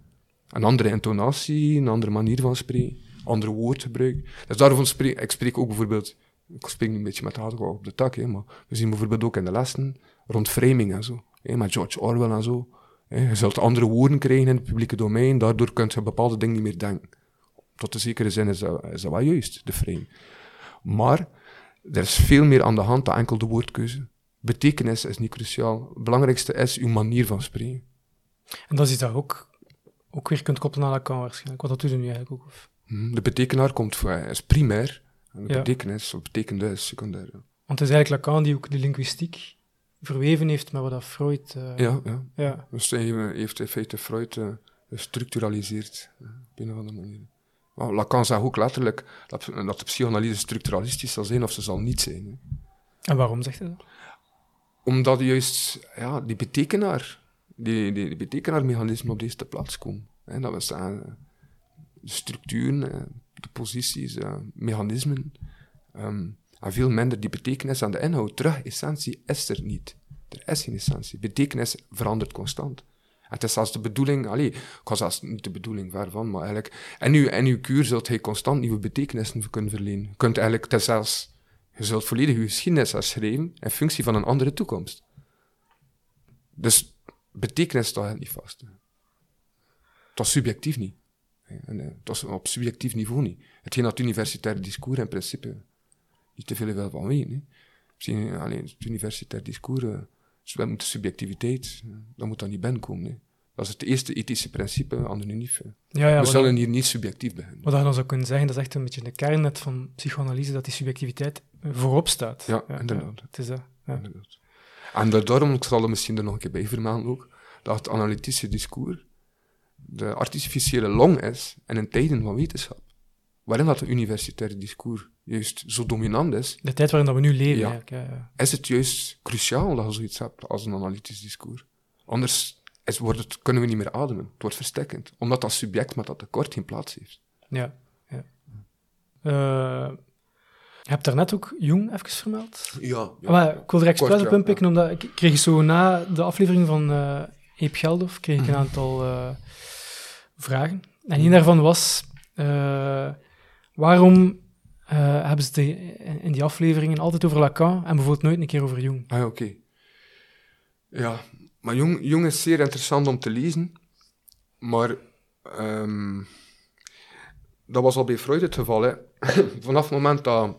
Een andere intonatie, een andere manier van spreken, andere woordgebruik. Dus daarom spreek ik spreek ook bijvoorbeeld, ik spreek een beetje met haat op de tak, maar we zien bijvoorbeeld ook in de lessen rond framing en zo. Hè, met George Orwell en zo. Hè. Je zult andere woorden krijgen in het publieke domein, daardoor kun je bepaalde dingen niet meer denken. Tot een zekere zin is dat, wel juist, de frame. Maar er is veel meer aan de hand dan enkel de woordkeuze. Betekenis is niet cruciaal. Het belangrijkste is uw manier van spreken. En dat is iets dat ook, ook weer kunt koppelen aan Lacan waarschijnlijk. Wat dat doet nu eigenlijk ook? Of? Hmm, de betekenaar komt voor, is primair. En de betekenis, of betekende, is secundair. Want het is eigenlijk Lacan die ook de linguïstiek verweven heeft met wat dat Freud... Uh, ja, ja, ja. Dus hij heeft in feite Freud uh, gestructuraliseerd, uh, op een of andere manier. Maar Lacan zegt ook letterlijk dat, dat de psychoanalyse structuralistisch zal zijn of ze zal niet zijn. Hè. En waarom zegt hij dat? Omdat juist ja, die betekenaar, die, die, die betekenaarmechanismen op deze plaats komen. Hè, dat we zeggen, de structuren, de posities, mechanismen, um, en veel minder die betekenis aan de inhoud. Terug, essentie is er niet. Er is geen essentie. Betekenis verandert constant. Het is zelfs de bedoeling, allee, ik was zelfs niet de bedoeling waarvan, maar eigenlijk, en uw, in uw kuur zult hij constant nieuwe betekenissen kunnen verlenen. Je kunt eigenlijk, het je zult volledig je geschiedenis herschrijven in functie van een andere toekomst. Dus betekenis staat niet vast. Dat is subjectief niet. En, dat is op subjectief niveau niet. Hetgeen dat universitair discours in principe niet te veel wel van weten. Misschien alleen het universitair discours, uh, we moeten subjectiviteit, uh, dat moet dan niet binnenkomen. Hè. Dat is het eerste ethische principe aan de UNIF. Ja, ja, we zullen hier niet subjectief beginnen. Wat je dan zou kunnen zeggen, dat is echt een beetje de kern net van psychoanalyse, dat die subjectiviteit voorop staat. Ja, inderdaad. het is dat. Inderdaad. En daarom, ik zal er misschien er nog een keer bij vermelden ook, dat het analytische discours de artificiële long is in een tijden van wetenschap. Waarin dat het universitaire discours juist zo dominant is. De tijd waarin dat we nu leven, ja, ja, Is het juist cruciaal dat je zoiets hebt als een analytisch discours. Anders is, wordt het, kunnen we niet meer ademen. Het wordt verstekkend. Omdat dat subject met dat tekort geen plaats heeft. Ja, ja. Uh, je hebt daarnet ook Jung even vermeld. Ja. ja. Maar ik wil er expres op inpikken, omdat ik kreeg zo na de aflevering van uh, Eep Geldof, kreeg ik een mhm. aantal uh, vragen. En een daarvan was, uh, waarom hebben ze in die afleveringen altijd over Lacan en bijvoorbeeld nooit een keer over Jung? Ah, oké. Ja, maar Jung, Jung is zeer interessant om te lezen, maar ehm, dat was al bij Freud het geval. Hè. Vanaf het moment dat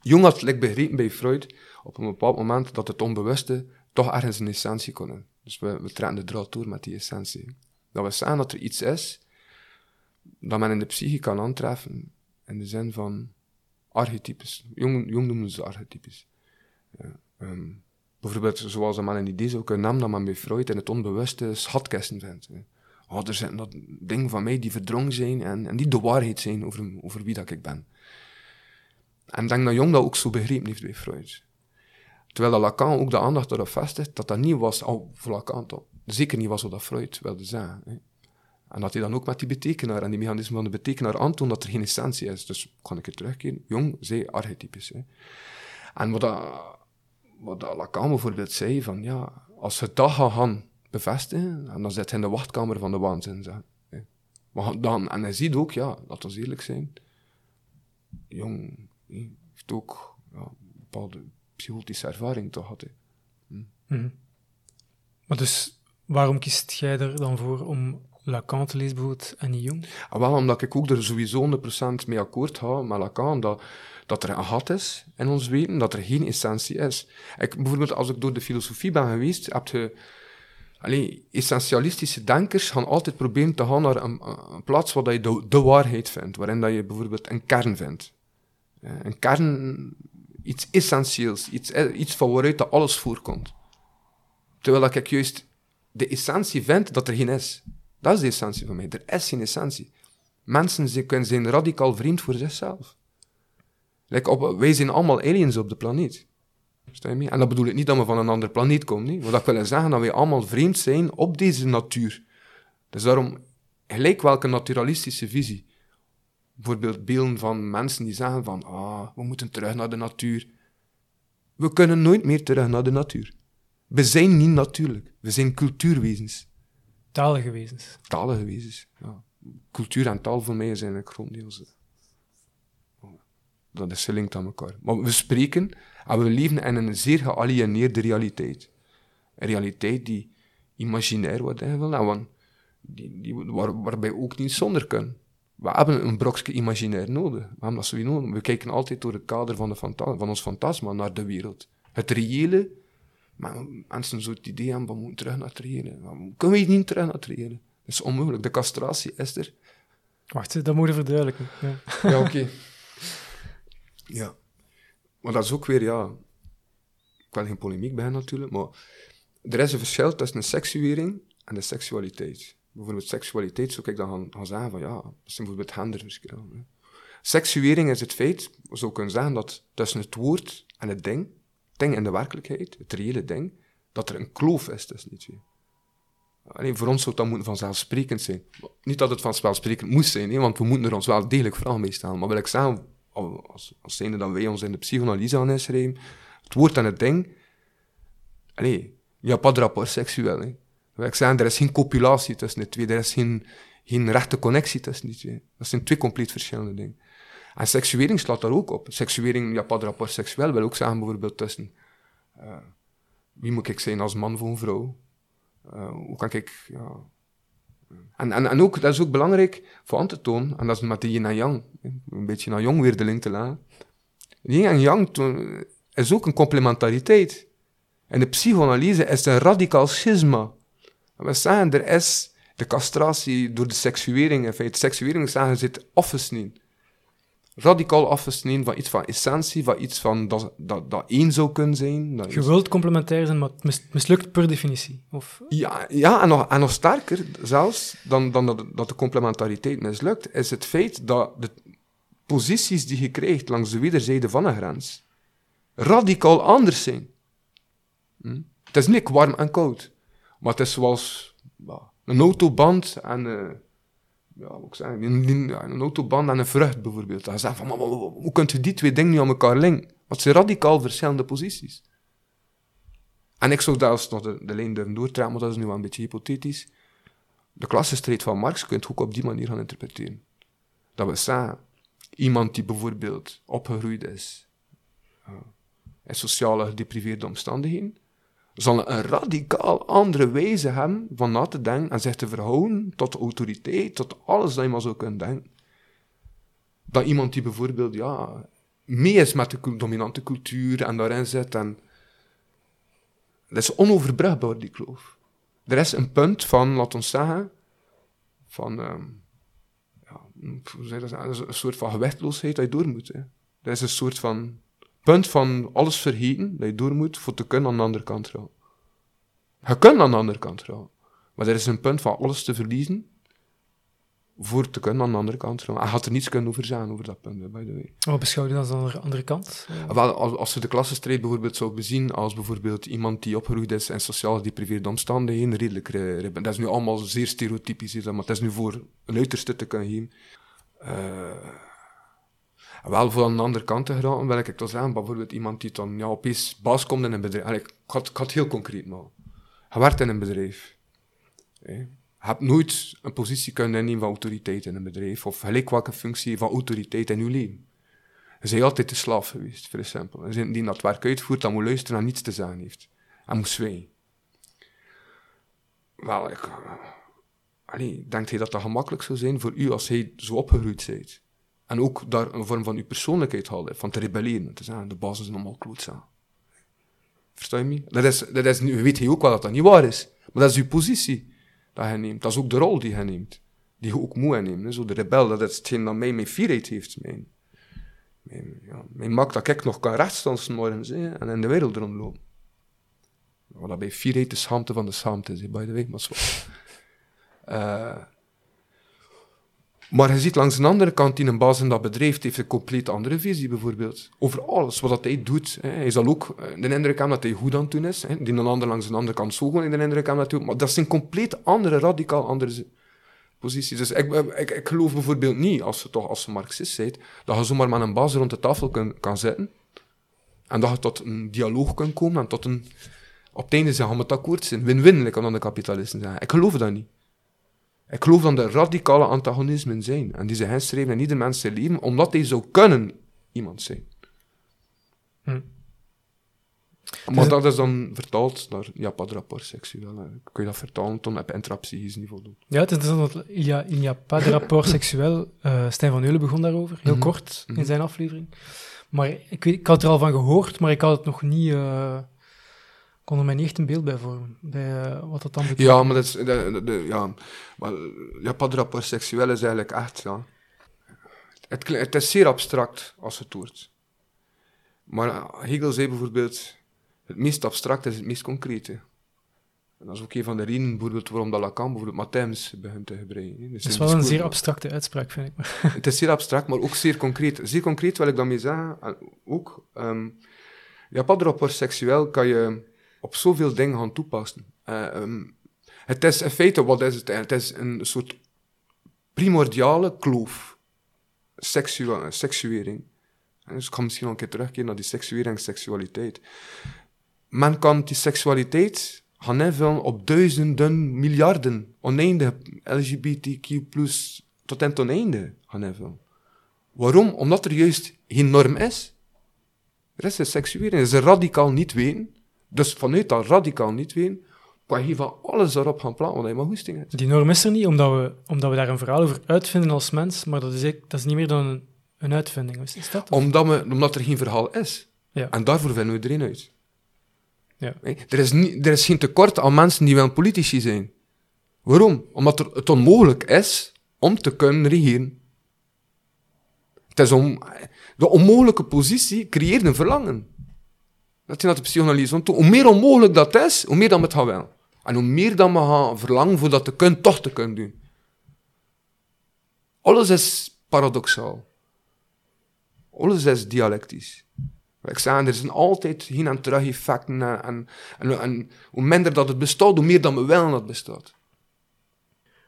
Jong had begrepen bij Freud, op een bepaald moment, dat het onbewuste toch ergens een essentie kon Dus we, we trekken de draad door met die essentie. Dat we zeggen dat er iets is dat men in de psyche kan aantreffen, in de zin van archetypes. Jong, jong noemen ze archetypes. Ja, ehm, bijvoorbeeld, zoals men een idee zou kunnen nemen, dat men bij Freud in het onbewuste schatkasten vindt. Oh, er zijn dat dingen van mij die verdrongen zijn en, en die de waarheid zijn over, over wie dat ik ben. En ik denk dat Jong dat ook zo begrepen heeft bij Freud. Terwijl dat Lacan ook de aandacht erop vestigt dat dat niet was, al voor Lacan toch, zeker niet was wat dat Freud wilde zeggen. Hè. En dat hij dan ook met die betekenaar en die mechanismen van de betekenaar aantoont dat er geen essentie is. Dus kan ik het terugkeren. Jong zei archetypisch. Hè. En wat, dat, wat dat Lacan bijvoorbeeld zei, van ja, als je dat gaan bevestigen, en dan zit hij in de wachtkamer van de waanzin. Zeg. Maar dan, en hij ziet ook, ja, laten we eerlijk zijn, Jong heeft ook ja, bepaalde psychotische ervaring toch had. Hm. Mhm. Maar dus, waarom kiest jij er dan voor om Lacan te lezen bijvoorbeeld en niet Jung? Ah, wel, omdat ik ook er sowieso 100% mee akkoord ga met Lacan, dat, dat er een gat is in ons weten, dat er geen essentie is. Ik, bijvoorbeeld, als ik door de filosofie ben geweest, heb je... Allee, essentialistische denkers gaan altijd proberen te gaan naar een, een plaats waar je de, de, waarheid vindt, waarin dat je bijvoorbeeld een kern vindt. Een kern, iets essentieels, iets, iets van waaruit dat alles voorkomt. Terwijl ik juist de essentie vind dat er geen is. Dat is de essentie van mij. Er is geen essentie. Mensen zijn, zijn radicaal vriend voor zichzelf. Like op, wij zijn allemaal aliens op de planeet. En dat bedoel ik niet dat we van een andere planeet komen. Nee. Wat ik wil zeggen, dat wij allemaal vreemd zijn op deze natuur. Dus daarom, gelijk welke naturalistische visie. Bijvoorbeeld beelden van mensen die zeggen van, ah, we moeten terug naar de natuur. We kunnen nooit meer terug naar de natuur. We zijn niet natuurlijk. We zijn cultuurwezens. Talige wezens. Talige wezens, ja. Cultuur en taal voor mij zijn een gronddeels. Dat is gelinkt aan elkaar. Maar we spreken en we leven in een zeer gealieneerde realiteit. Een realiteit die imaginair wordt ingevuld en die, die, waar, waarbij ook niet zonder kunnen. We hebben een brokje imaginair nodig. We hebben dat sowieso We kijken altijd door het kader van, de van ons fantasma naar de wereld. Het reële maar mensen zo het idee hebben, we moeten terug naar het reële. Kunnen we niet terug naar het reële? Dat is onmogelijk. De castratie is er. Wacht, dat moet je verduidelijken. Ja, ja oké. Ja. Maar dat is ook weer, ja... Ik wil geen polemiek bij natuurlijk, maar... Er is een verschil tussen een seksuering en de seksualiteit. Bijvoorbeeld seksualiteit zou ik dan gaan, gaan zeggen van, ja, dat zijn bijvoorbeeld genderverschillen. Seksuering is het feit, we zou kunnen zeggen, dat tussen het woord en het ding ding in de werkelijkheid, het reële ding, dat er een kloof is tussen die twee. Alleen voor ons zou dat moeten vanzelfsprekend zijn. Niet dat het vanzelfsprekend moest zijn, hè, want we moeten er ons wel degelijk vragen mee stellen. Maar wil ik zeggen, als, als zijnde dat wij ons in de psychoanalyse aan inschrijven, het woord en het ding, je hebt pas rapport seksueel. Hè. Ik zeggen, er is geen copulatie tussen de twee, er is geen, geen rechte connectie tussen die twee. Dat zijn twee compleet verschillende dingen. En seksuering slaat daar ook op. Seksuering, ja, pas rapport seksueel wil ook zeggen bijvoorbeeld tussen uh, wie moet ik zijn als man voor een vrouw? Uh, hoe kan ik, ja... En, en, en ook, dat is ook belangrijk voor aan te tonen, en dat is met de en yang, een beetje naar jong weer de link te laten. Yin en yang is ook een complementariteit. En de psychoanalyse is een radicaal schisma. We zeggen, er is de castratie door de seksuering, in feite, seksuering zeggen, zit afgesneden radicaal afgesneden van iets van essentie, van iets van dat, dat, dat één zou kunnen zijn. Dat je wilt complementair zijn, maar het mislukt per definitie. Of? Ja, ja en, nog, en nog sterker zelfs dan, dan dat, dat de complementariteit mislukt, is het feit dat de posities die je krijgt langs de wederzijde van een grens radicaal anders zijn. Hm? Het is niet warm en koud, maar het is zoals een autoband en... Uh, ja, ik zeggen, een, een autobaan en een vrucht bijvoorbeeld. Dan zeg van, hoe kunt je die twee dingen nu aan elkaar linken? Wat zijn radicaal verschillende posities. En ik zou zelfs nog de, de lijn durven doortrekken, maar dat is nu wel een beetje hypothetisch. De klassenstrijd van Marx kun je ook op die manier gaan interpreteren. Dat we zeggen, iemand die bijvoorbeeld opgegroeid is uh, in sociale gedepriveerde omstandigheden, zal een radicaal andere wijze hebben van na te denken en zich te verhouden tot de autoriteit, tot alles dat je maar zou kunnen denken. Dan iemand die bijvoorbeeld, ja, mee is met de dominante cultuur en daarin zit en... Dat is onoverbrugbaar, die kloof. Er is een punt van, laat ons zeggen, van... Um, ja? Een soort van gewichtloosheid dat je door moet. Hè. Is een soort van punt van alles vergeten dat je door moet voor te kunnen aan de andere kant rouwen. Je kunt aan de andere kant rouwen. Maar er is een punt van alles te verliezen voor te kunnen aan de andere kant rouwen. Hij had er niets kunnen over zijn, over dat punt, by the way. Wat beschouw je dan als de andere kant? Wel, als, als we de klassenstrijd bijvoorbeeld zouden bezien als bijvoorbeeld iemand die opgegroeid is in sociaal gedepriveerde omstandigheden, redelijk... Dat is nu allemaal zeer stereotypisch, maar het is nu voor een uiterste te kunnen geven. Uh, wel voor aan de andere kant te geraken, wil ik toch zeggen, bijvoorbeeld iemand die dan ja, opeens baas komt in een bedrijf. Ik, had, had heel concreet maar. Je werkt in een bedrijf. Je hebt nooit een positie kunnen innemen van autoriteit in een bedrijf, of gelijk welke functie van autoriteit in je leven. Je bent altijd de slaaf geweest, vrij simpel. En die dat werk uitvoert, dan moet luisteren en niets te zeggen heeft. En moet zwijgen. Wel, ik... Allee, denkt hij dat dat gemakkelijk zou zijn voor u als hij zo opgegroeid bent? En ook daar een vorm van uw persoonlijkheid halen, van te rebelleren. Te zeggen, de basis is allemaal klootzaan. Versta je me? Dat is, dat is, weet je ook wel dat dat niet waar is. Maar dat is uw positie dat hij neemt. Dat is ook de rol die hij neemt. Die je ook moet nemen. Zo de rebel, dat is hetgeen dat mij mijn fierheid heeft. Mijn, mijn, ja, mijn maakt dat ik nog kan rechtstaan morgens en in de wereld rondlopen. Wat dat bij fierheid de schaamte van de schaamte is, by the way. Maar zo. Uh, maar je ziet langs de andere kant, die een baas in dat bedrijf heeft een compleet andere visie bijvoorbeeld. Over alles wat hij doet. Hè. Hij zal ook eh, de indruk hebben dat hij goed aan het doen is. Hè. Die een ander langs de andere kant zo gewoon de indruk hebben dat Maar dat zijn compleet andere, radicaal andere posities. Dus ik, ik, ik geloof bijvoorbeeld niet, als je toch als marxist bent, dat je zomaar met een baas rond de tafel kan, kan zitten. En dat je tot een dialoog kan komen en tot een... Op het einde zijn we akkoord zijn. Win-win, kan dan de kapitalisten zeggen. Ik geloof dat niet. Ik geloof dat er radicale antagonismen zijn. En die zich streven in ieder mens zijn leven, omdat hij zou kunnen iemand zijn. Hm. Maar dus dat is dan vertaald naar ja, rapport seksueel. Kun je dat vertalen tot op intrapsychisch niveau doen? Ja, het is interessant dat il y a, pas de rapport seksueel. Uh, Stijn van Eulen begon daarover, heel mhm. kort in mhm. zijn aflevering. Maar ik, weet, ik had er al van gehoord, maar ik had het nog niet... Uh, kon er mij niet echt een beeld bij vormen, bij uh, wat dat dan betekent. Ja, maar dat is, de, de, ja, maar, ja, pas rapport seksueel is eigenlijk echt, ja. Het, het is zeer abstract als het wordt. Maar eh, Hegel zei bijvoorbeeld, het meest abstract is het meest concrete. En dat is ook een van de redenen bijvoorbeeld waarom dat Lacan bijvoorbeeld Matthijms begint te gebruiken. Dat is wel een zeer abstracte uitspraak, vind ik. het is zeer abstract, maar ook zeer concreet. Zeer concreet wil ik daarmee zeggen, ook, um, ja, pas seksueel kan je op zoveel dingen gaan toepassen. Uh, um, het is in feite, wat is het? Het is een soort primordiale kloof. Seksu seksuering. Dus ik ga misschien nog een keer terugkeren naar die seksuering en seksualiteit. Men kan die seksualiteit gaan op duizenden, miljarden, oneindig LGBTQ+, tot en ten einde gaan invullen. Waarom? Omdat er juist geen norm is. Er is een is een radicaal niet weten. Dus vanuit dat radicaal niet weten, kan je van alles erop gaan plannen wat je maar goesting hebt. Die norm is er niet, omdat we, omdat we daar een verhaal over uitvinden als mens, maar dat is, dat is niet meer dan een, een uitvinding. Is dat? Omdat, we, omdat er geen verhaal is. Ja. En daarvoor vinden we erin uit. Ja. Er, is niet, er is geen tekort aan mensen die wel politici zijn. Waarom? Omdat er, het onmogelijk is om te kunnen regeren. Het is om, de onmogelijke positie creëert een verlangen. Dat is naar de psychanalyse. Want hoe meer onmogelijk dat is, hoe meer dan we het gaan wel. En hoe meer dan we gaan verlangen voor dat te kunnen, toch te kunnen doen. Alles is paradoxaal. Alles is dialectisch. Ik zeg, er zijn altijd heen en terug effecten. En, en, en, hoe minder dat het bestaat, hoe meer dan we wel dat bestaat.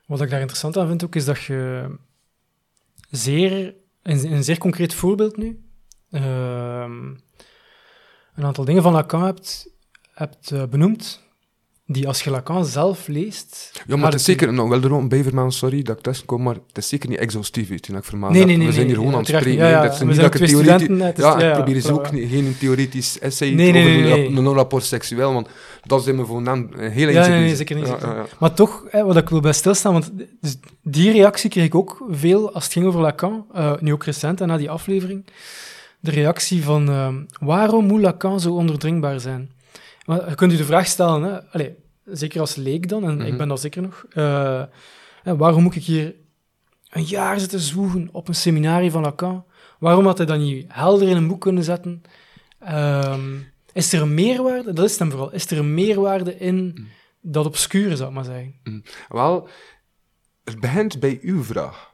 Wat ik daar interessant aan vind ook, is dat je zeer, een, zeer concreet voorbeeld nu, uh, een aantal dingen van Lacan hebt, hebt uh, benoemd die als je Lacan zelf leest... Ja, maar het is zeker, nou, wel ook een bijvermelden, sorry dat ik tussen kom, maar het is zeker niet exhaustief, weet je, dat ik vermaak Nee, nee, nee, We zijn hier gewoon aan het spreken. Ja, ja, dat is niet dat ik theoretisch... is- Ja, ik probeer dus ook geen theoretisch essay over een nee. rap- een non-rapport seksueel, want dat zijn we voor een hele Ja, nee, zeker niet. Maar toch, wat ik wil bij stilstaan, want dus die reactie kreeg ik ook veel als het ging over Lacan, eh, nu ook recent, en na die aflevering. De reactie van, ehm, waarom moet Lacan zo onderdringbaar zijn? Maar je kunt u de vraag stellen, hè, allee, zeker als leek dan, en Mhm. ik ben dat zeker nog, eh, waarom moet ik hier een jaar zitten zwoegen op een seminarie van Lacan? Waarom had hij dat niet helder in een boek kunnen zetten? Ehm, is er een meerwaarde, dat is het hem vooral, is er een meerwaarde in dat obscure, zou ik maar zeggen? Wel, het begint bij uw vraag.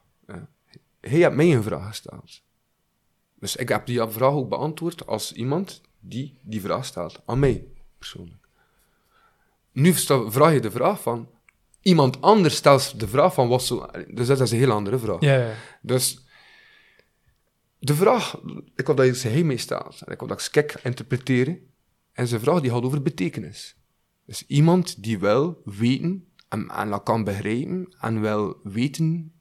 Hij hebt mij een vraag gesteld. Dus ik heb die vraag ook beantwoord als iemand die die vraag stelt. Aan mij, persoonlijk. Nu vraag je de vraag van... Iemand anders stelt de vraag van wat zo... Dus dat is een heel andere vraag. Ja, ja. Dus de vraag, ik wil dat je hij mee staat, en ik wil dat ik skek interpreteren, en zijn vraag die gaat over betekenis. Dus iemand die wil weten, en, en dat kan begrijpen, en wil weten,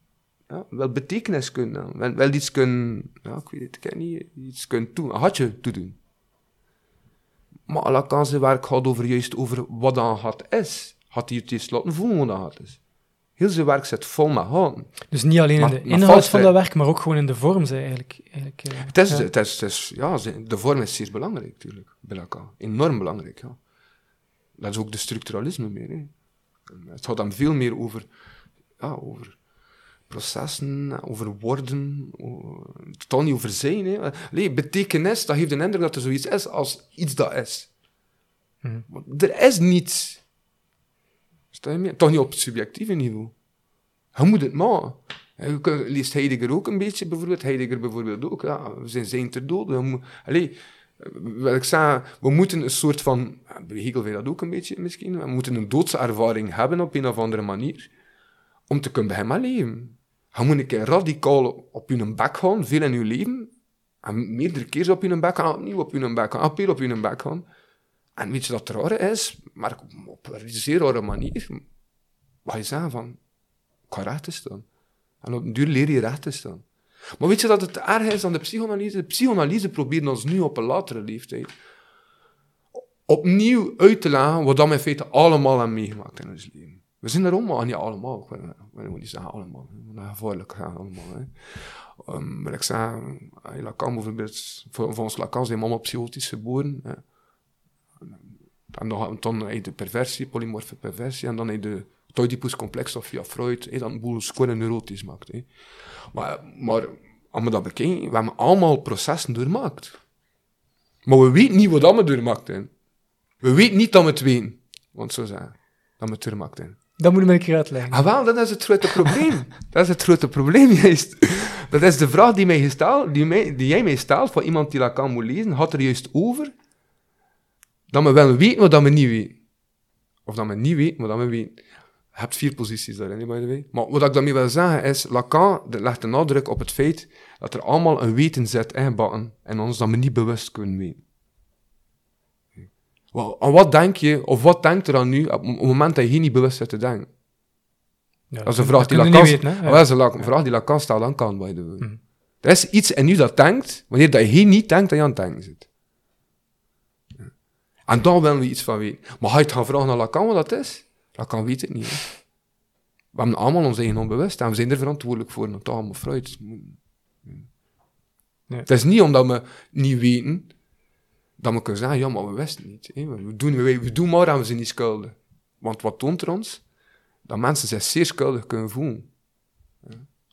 ja, wel betekenis kunnen, wel, wel iets kunnen, ja, ik weet het, ik niet, iets kunnen doen, een hartje te doen. Maar Lacan zijn werk gaat over juist over wat een hart is. Had hij laten voelen wat een hart is. Heel zijn werk zit vol met haten. Dus niet alleen in de inhoud van dat werk, maar ook gewoon in de vorm, zei eigenlijk. eigenlijk eh, Het is, ja. het is, het is, ja, de vorm is zeer belangrijk, natuurlijk, bij Lacan. Enorm belangrijk, ja. Dat is ook de structuralisme meer, hè. Het gaat dan veel meer over, ja, over processen, over woorden, totaal niet over zijn, hè. Nee, betekenis, dat geeft een indruk dat er zoiets is als iets dat is. Maar er is niets. Sta je mee? Toch niet op het subjectieve niveau. Je moet het maken. Ja, Je kunt, leest Heidegger ook een beetje, bijvoorbeeld. Heidegger bijvoorbeeld ook. Ja, we zijn zijn ter dood. Allee, wil ik zeggen, we moeten een soort van... Bij Hegel weet dat ook een beetje misschien. We moeten een doodservaring hebben op een of andere manier. Om te kunnen beginnen met leven. Je moet een keer radicaal op je bek gaan, veel in je leven. En meerdere keer op je bek gaan, opnieuw op je bek gaan, opnieuw op je bek gaan. En weet je dat het rare is? Maar op een zeer rare manier. Wat je zeggen van, ik ga recht te staan. En op een duur leer je recht te staan. Maar weet je dat het erg is aan de psychoanalyse? De psychoanalyse probeert ons nu op een latere leeftijd opnieuw uit te leggen wat we in feite allemaal hebben meegemaakt in ons leven. We zijn er allemaal, niet allemaal, ik wil niet zeggen allemaal, is gevaarlijk gaan allemaal. Hè. Um, maar ik zeg, Lacan bijvoorbeeld, voor, ons Lacan zijn we allemaal psychotisch geboren. Hè. En dan, dan, heb de perversie, polymorfe perversie, en dan heb de het Oedipus-complex of via Freud, hè, dat een boel square neurotisch maakt. Hè. Maar, maar als we dat bekijken, we hebben allemaal processen doormaakt. Maar we weten niet wat we doormaakt hebben. We weten niet dat we het weten. Want zo zeggen, dat we het doormaakt hebben. Dat moet je me een keer uitleggen. Ah, wel, dat is het grote probleem. dat is het grote probleem, juist. Dat is de vraag die, mij gesteld, die, jij mij stelt, van iemand die Lacan moet lezen, had er juist over dat we wel weten wat we niet weten. Of dat we niet weten wat we weten. Je hebt vier posities daarin, by the way. Maar wat ik daarmee wil zeggen is, Lacan legt de nadruk op het feit dat er allemaal een weten zit ingebakken in ons dat we niet bewust kunnen weten. Aan wat denk je, of wat denkt er aan nu op het moment dat je hier niet bewust zit te denken? Ja, Dat is een vraag die Lacan, la- vraag die Lacan stelt aan kan, by the way. Mhm. Er is iets in u dat denkt, wanneer dat je hier niet denkt dat je aan het denken zit. Ja. En daar willen we iets van weten. Maar ga je het gaan vragen aan Lacan wat dat is? Lacan weet het niet. hè. We hebben allemaal ons eigen onbewust en we zijn er verantwoordelijk voor. Dat allemaal fruit. Ja. Het is niet omdat we niet weten, dat we kunnen zeggen, ja, maar we wisten niet. Hè. We, doen, we, we doen maar en we zijn niet schuldig. Want wat toont er ons? Dat mensen zich zeer schuldig kunnen voelen.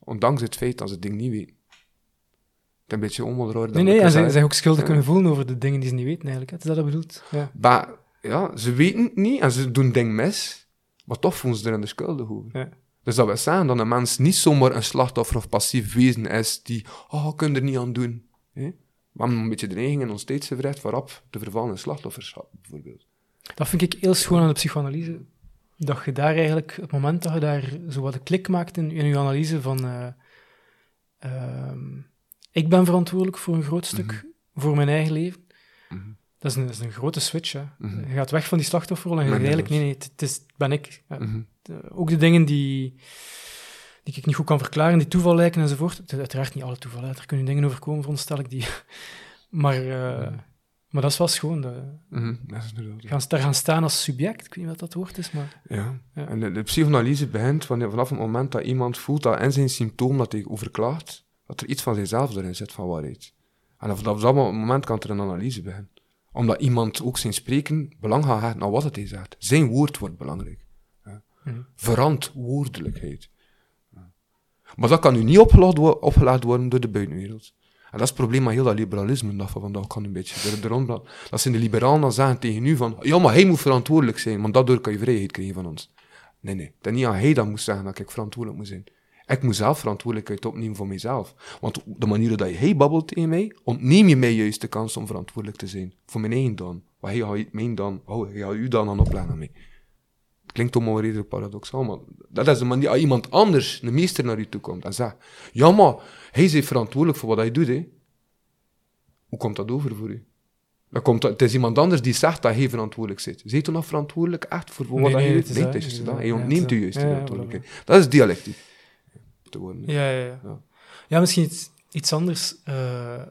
Ondanks het feit dat ze het ding niet weten. Het is een beetje dat Nee, nee, en kunnen zeggen. zij ook schuldig Ja. kunnen voelen over de dingen die ze niet weten, eigenlijk. hè. Is dat dat bedoelt. Ja. Maar ja, ze weten het niet en ze doen ding mis, maar toch voelen ze er in de schuldig over. Ja. Dus dat wil zeggen dat een mens niet zomaar een slachtoffer of passief wezen is die, oh, ik kan er niet aan doen. Hè? We hebben een beetje de neiging in ons tijdsgevricht voorop te vervallen in slachtofferschap, bijvoorbeeld. Dat vind ik heel schoon aan de psychoanalyse. Dat je daar eigenlijk, het moment dat je daar zo wat een klik maakt in, in je analyse van... eh, ehm, ik ben verantwoordelijk voor een groot stuk, voor mijn eigen leven. Mhm. Dat is een, dat is een grote switch. Hè. Mhm. Je gaat weg van die slachtofferrol en je zegt eigenlijk, nee, nee, het, is, ben ik. Mhm. De- ook de dingen die, die ik niet goed kan verklaren, die toeval lijken enzovoort. Het is uiteraard niet alle toeval, hè. er kunnen dingen overkomen, veronderstel ik, die... maar, eh, maar dat is wel schoon. Dat, Mhm. Dat is inderdaad. gaan, daar gaan staan als subject, ik weet niet wat dat woord is, maar... Ja. Ja. En de, de psychoanalyse begint wanneer, vanaf het moment dat iemand voelt dat in zijn symptoom dat hij overklaagt, dat er iets van zichzelf erin zit van waarheid. En vanaf dat moment kan er een analyse beginnen. Omdat iemand ook zijn spreken belang gaat aan wat hij zegt. Zijn woord wordt belangrijk. Ja. Mhm. Verantwoordelijkheid. Maar dat kan nu niet opgelegd, wo- opgelegd worden door de buitenwereld. En dat is het probleem met heel dat liberalisme dat van vandaag kan een beetje er- bla- Dat zijn de liberalen dan zeggen tegen u van, ja, maar hij moet verantwoordelijk zijn, want daardoor kan je vrijheid krijgen van ons. Nee, nee. Is niet aan hij dat moet zeggen dat ik verantwoordelijk moet zijn. Ik moet zelf verantwoordelijkheid opnemen voor mijzelf. Want de manier dat hij babbelt tegen mij, ontneem je mij juist de kans om verantwoordelijk te zijn. Voor mijn eigen dan. Wat hij gaat mijn dan, oh, hij gaat u dan aan opleggen aan mij. Klinkt allemaal redelijk paradoxaal, maar dat is de manier als iemand anders, een meester, naar u toe komt en zegt, ja, maar hij is verantwoordelijk voor wat hij doet, hè. Hoe komt dat over voor u? Dan komt dat, het is iemand anders die zegt dat hij verantwoordelijk zit. Zijt u nog verantwoordelijk echt voor wat Nee, hij doet? Nee, dat, het is. Hij ontneemt u is juist de verantwoordelijkheid. Dat is dialectiek. Te worden. hè. Ja, ja, ja. Ja. Misschien iets, iets anders. Eh,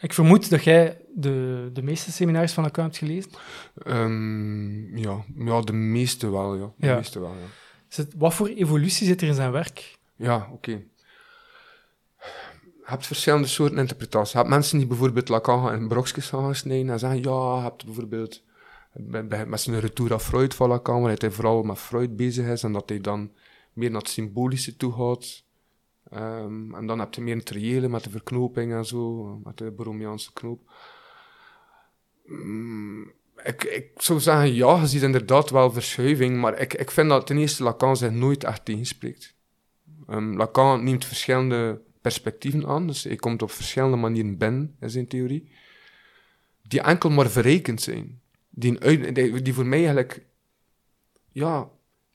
ik vermoed dat jij de, de meeste seminaries van elkaar hebt gelezen. Ehm, ja. ja, de meeste wel, ja. De Ja. meeste wel, ja. Zit, wat voor evolutie zit er in zijn werk? Ja, oké. Je hebt verschillende soorten interpretaties. Je hebt mensen die bijvoorbeeld Lacan in brokjes gaan snijden en zeggen, ja, je hebt bijvoorbeeld bij- bij- met zijn retour à Freud van Lacan, waar hij vooral met Freud bezig is en dat hij dan meer naar het symbolische toe gaat. Ehm, en dan heb je meer het reële met de verknoping en zo, met de Borromeaanse knoop. Mm, ik, ik zou zeggen, ja, je ziet inderdaad wel verschuiving, maar ik, ik vind dat ten eerste Lacan zich nooit echt tegenspreekt. Ehm, Lacan neemt verschillende perspectieven aan, dus hij komt op verschillende manieren binnen in zijn theorie, die enkel maar verrekend zijn. Die, die, die voor mij eigenlijk, ja,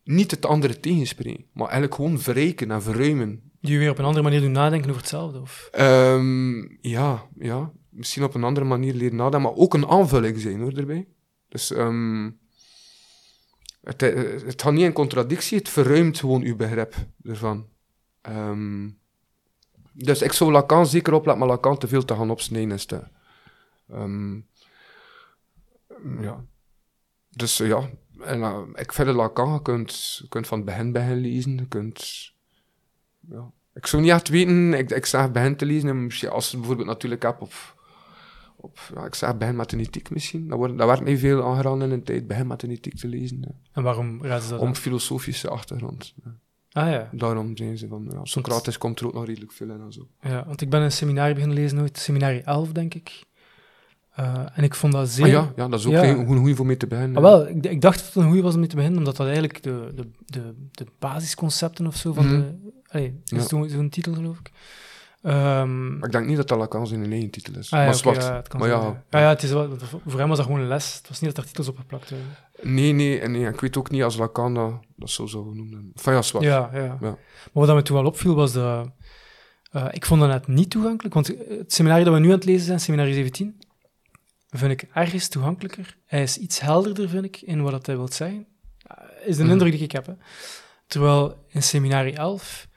niet het andere tegenspreken, maar eigenlijk gewoon verrekenen en verruimen. Die je weer op een andere manier doen nadenken over hetzelfde? Of? Ehm, ja, ja, misschien op een andere manier leren nadenken, maar ook een aanvulling zijn hoor, erbij. Dus ehm, het, het gaat niet in contradictie, het verruimt gewoon uw begrip ervan. Ehm, dus ik zou Lacan zeker opletten, maar Lacan te veel te gaan opsnijden is te... ehm, ja. Dus eh, ja, en, eh, ik vind Lacan, je kunt, kunt van het begin begin lezen, kunt... Ja. Ik zou niet echt weten, ik, ik zeg begin te lezen, als je bijvoorbeeld natuurlijk hebt op... op ja, ik zeg de ethiek misschien, dat, wordt, dat werd niet veel aangeraden in een tijd, de ethiek te lezen. En waarom raden ze dat Om aan? filosofische achtergrond. Ah ja. Daarom zijn ze van, ja, Socrates komt er ook nog redelijk veel in en zo. ja, want ik ben een seminarie beginnen lezen ooit, seminarie 11 denk ik. Eh, en ik vond dat zeer... Ah, ja, ja, dat is ook Ja. een goede voor mee te beginnen. Ah, wel, ik, ik dacht dat het een goede was om mee te beginnen, omdat dat eigenlijk de, de, de, de basisconcepten of zo van Mhm. de... Allee, dat is Ja. zo'n zo'n titel, geloof ik. Ehm, Maar ik denk niet dat dat Lacan zijn eigen titel is. ah, ja, maar zwart. ja, het kan maar ja, ja. Ja, ja, het is wel, voor hem was dat gewoon een les. Het was niet dat er titels op geplakt werden. Nee, nee, en nee, ik weet ook niet als Lacan dat, dat zo zou noemen. Van ja, zwart. Ja, ja. Maar wat me toen wel opviel was dat... eh, ik vond dat net niet toegankelijk, want het seminarie dat we nu aan het lezen zijn, seminarie 17, vind ik ergens toegankelijker. Hij is iets helderder, vind ik, in wat dat hij wil zeggen. Eh, is de Mhm. indruk die ik heb. Hè. Terwijl in seminarie 11...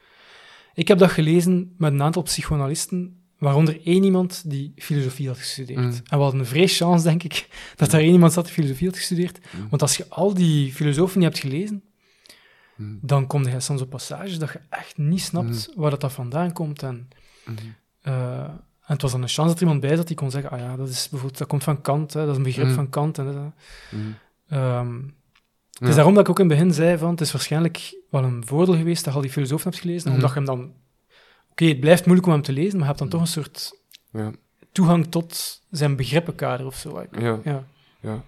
Ik heb dat gelezen met een aantal psychoanalisten, waaronder één iemand die filosofie had gestudeerd. Mhm. En we hadden een vrees chance, denk ik, dat daar één iemand zat die filosofie had gestudeerd. Mhm. Want als je al die filosofen niet hebt gelezen, dan kom je soms op passages dat je echt niet snapt waar dat, dat vandaan komt. En, Mhm. eh, en het was dan een chance dat er iemand bij zat die kon zeggen, ah ja, dat, is bijvoorbeeld, dat komt van Kant, hè, dat is een begrip van Kant. En dat, dat. Is daarom dat ik ook in het begin zei van, het is waarschijnlijk wel een voordeel geweest dat je al die filosofen hebt gelezen, Mhm. omdat je hem dan... Oké, het blijft moeilijk om hem te lezen, maar je hebt dan toch een soort Ja, toegang tot zijn begrippenkader of zo. Ja, Ja. ja,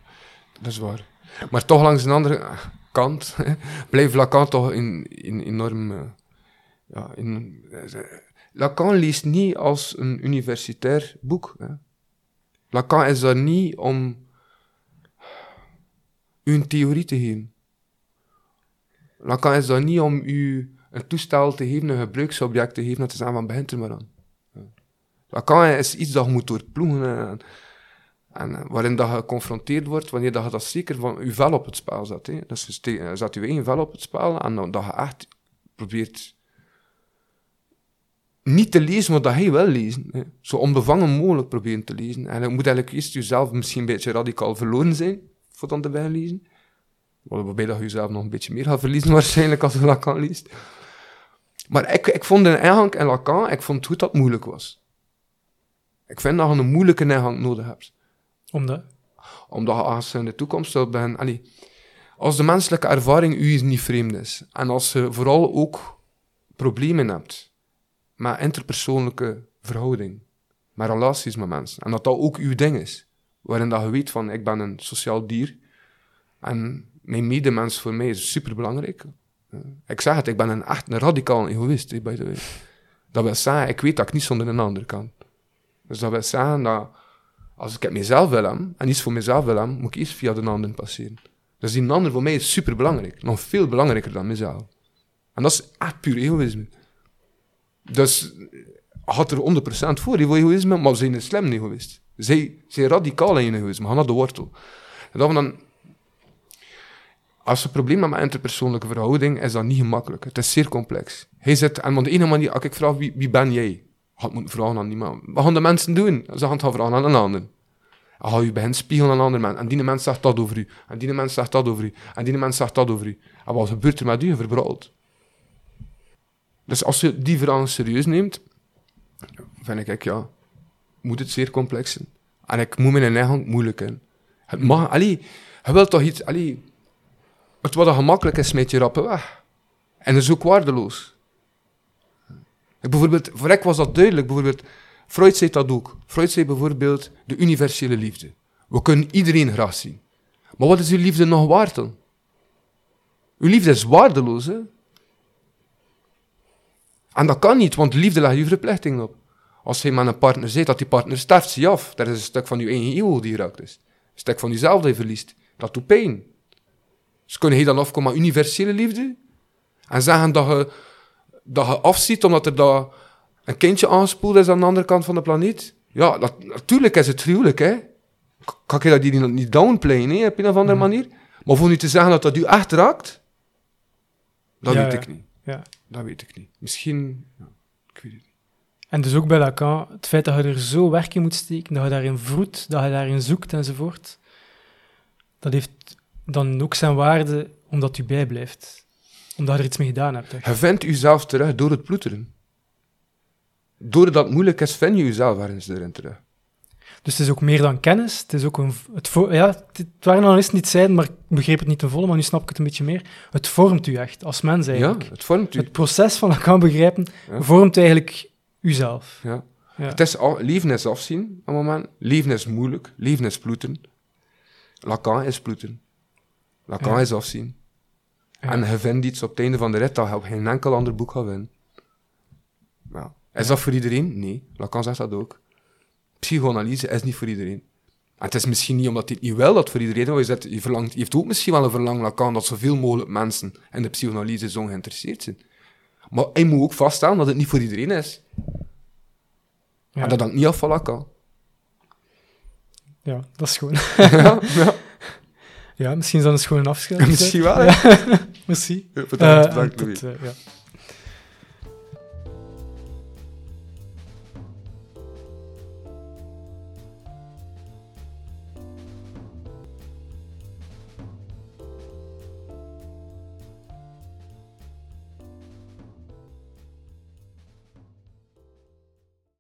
dat is waar. Maar toch langs een andere kant blijft Lacan toch in, in, enorm... eh, ja, in, eh, Lacan leest niet als een universitair boek. Hè. Lacan is daar niet om een theorie te geven. Lacan is daar niet om u een toestel te geven, een gebruiksobject te geven, en te zeggen van begint er maar aan. Lacan is iets dat je moet doorploegen. En, waarin dat je geconfronteerd wordt wanneer dat je dat zeker van je vel op het spel zet. Hè. Dus je zet je eigen vel op het spel en dat je echt probeert niet te lezen wat dat hij wil lezen. Zo onbevangen mogelijk proberen te lezen. En je moet eigenlijk eerst jezelf misschien een beetje radicaal verloren zijn, voor dan te lezen. Waarbij dat je jezelf nog een beetje meer gaat verliezen waarschijnlijk als je Lacan leest. Maar ik, ik vond in ingang en Lacan, ik vond goed dat het moeilijk was. Ik vind dat je een moeilijke ingang nodig hebt Omdat? omdat je als je in de toekomst wilt ben, allee, als de menselijke ervaring u niet vreemd is, en als je vooral ook problemen hebt met interpersoonlijke verhouding, met relaties met mensen, en dat dat ook uw ding is, waarin dat je weet van, ik ben een sociaal dier, en mijn medemens voor mij is superbelangrijk. Eh, Ik zeg het, ik ben een echt een radicaal egoïst, hè, by the way. Dat wil zeggen, ik weet dat ik niet zonder een ander kan. Dus dat wil zeggen dat als ik mezelf wil hebben, en iets voor mezelf wil hebben, moet ik eerst via de ander passeren. Dus die ander voor mij is super belangrijk. Nog veel belangrijker dan mezelf. En dat is echt puur egoïsme. Dus eh, had er 100% voor egoïsme, maar zijn een slim egoïst. Zij zijn radicaal in egoïsme, gaan naar de wortel. En dan... Als je problemen hebben met interpersoonlijke verhouding, is dat niet gemakkelijk. Het is zeer complex. Hij zit, en op de ene manier, als ik vraag, wie, wie ben jij? Had moeten vragen aan niemand. Wat gaan de mensen doen? Ze gaan het vragen aan een ander. Dan ga je begint spiegelen aan een ander mens. En die mens zegt dat over u. En die mens zegt dat over u. En die mens zegt dat over u. En wat gebeurt er met u? Je. Dus als je die vragen serieus neemt, vind ik, ja, moet het zeer complex zijn. En ik moet mijn eigen moeilijk in. Het mag, allee, je wilt toch iets, allee, het wat gemakkelijk is, smijt je rappen weg. En dat is ook waardeloos. Ik bijvoorbeeld, voor ik was dat duidelijk. Bijvoorbeeld, Freud zei dat ook. Freud zei bijvoorbeeld de universele liefde. We kunnen iedereen graag zien. Maar wat is uw liefde nog waard dan? Uw liefde is waardeloos, hè? En dat kan niet, want liefde legt je verplichting op. Als je met een partner zegt dat die partner sterft, je af. Dat is een stuk van je eigen ego die geraakt is. Een stuk van jezelf dat je verliest. Dat doet pijn. Dus kun je dan afkomen met universele liefde? En zeggen dat je, dat je afziet omdat er daar een kindje aangespoeld is aan de andere kant van de planeet? Ja, dat, natuurlijk is het gruwelijk, hè. Kan je dat niet, niet downplayen, hè, op een of andere manier? Maar voor nu te zeggen dat dat u echt raakt, dat Ja, weet ja. ik niet. Ja. Dat weet ik niet. Misschien, ja, ik weet het niet. En dus ook bij Lacan, het feit dat je er zo werk in moet steken, dat je daarin vroet, dat je daarin zoekt enzovoort, dat heeft dan ook zijn waarde omdat u bijblijft. Omdat je er iets mee gedaan hebt. echt. Je vindt jezelf terug door het ploeteren. Doordat het moeilijk is, vind je jezelf ergens erin terug. Dus het is ook meer dan kennis. Het is ook een... Het ja, het, het waren analisten niet zeiden, maar ik begreep het niet ten volle, maar nu snap ik het een beetje meer. Het vormt u echt, als mens eigenlijk. Ja, het vormt u. Het proces van Lacan begrijpen Ja. vormt eigenlijk uzelf. Ja. Ja. Het is al, leven is afzien, op een moment. Leven is moeilijk. Leven is ploeten. Lacan is ploeten. Lacan Ja. is afzien. Ja. En je vindt iets op het einde van de rit dat je op geen enkel ander boek gaat winnen. Ja. Is dat voor iedereen? Nee. Lacan zegt dat ook. Psychoanalyse is niet voor iedereen. En het is misschien niet omdat hij het niet wil dat voor iedereen maar Je, zet- je, verlangt, je heeft ook misschien wel een verlangen, Lacan, dat zoveel mogelijk mensen in de psychoanalyse zo geïnteresseerd zijn. Maar hij moet ook vaststellen dat het niet voor iedereen is. Ja. En dat hangt niet af van. Ja, dat is gewoon. ja, ja. Ja, misschien is dat een schone afscheid. Misschien wel. Ja. Merci. Ja, Eh, bedankt, bedankt, tot, Louis. eh, ja.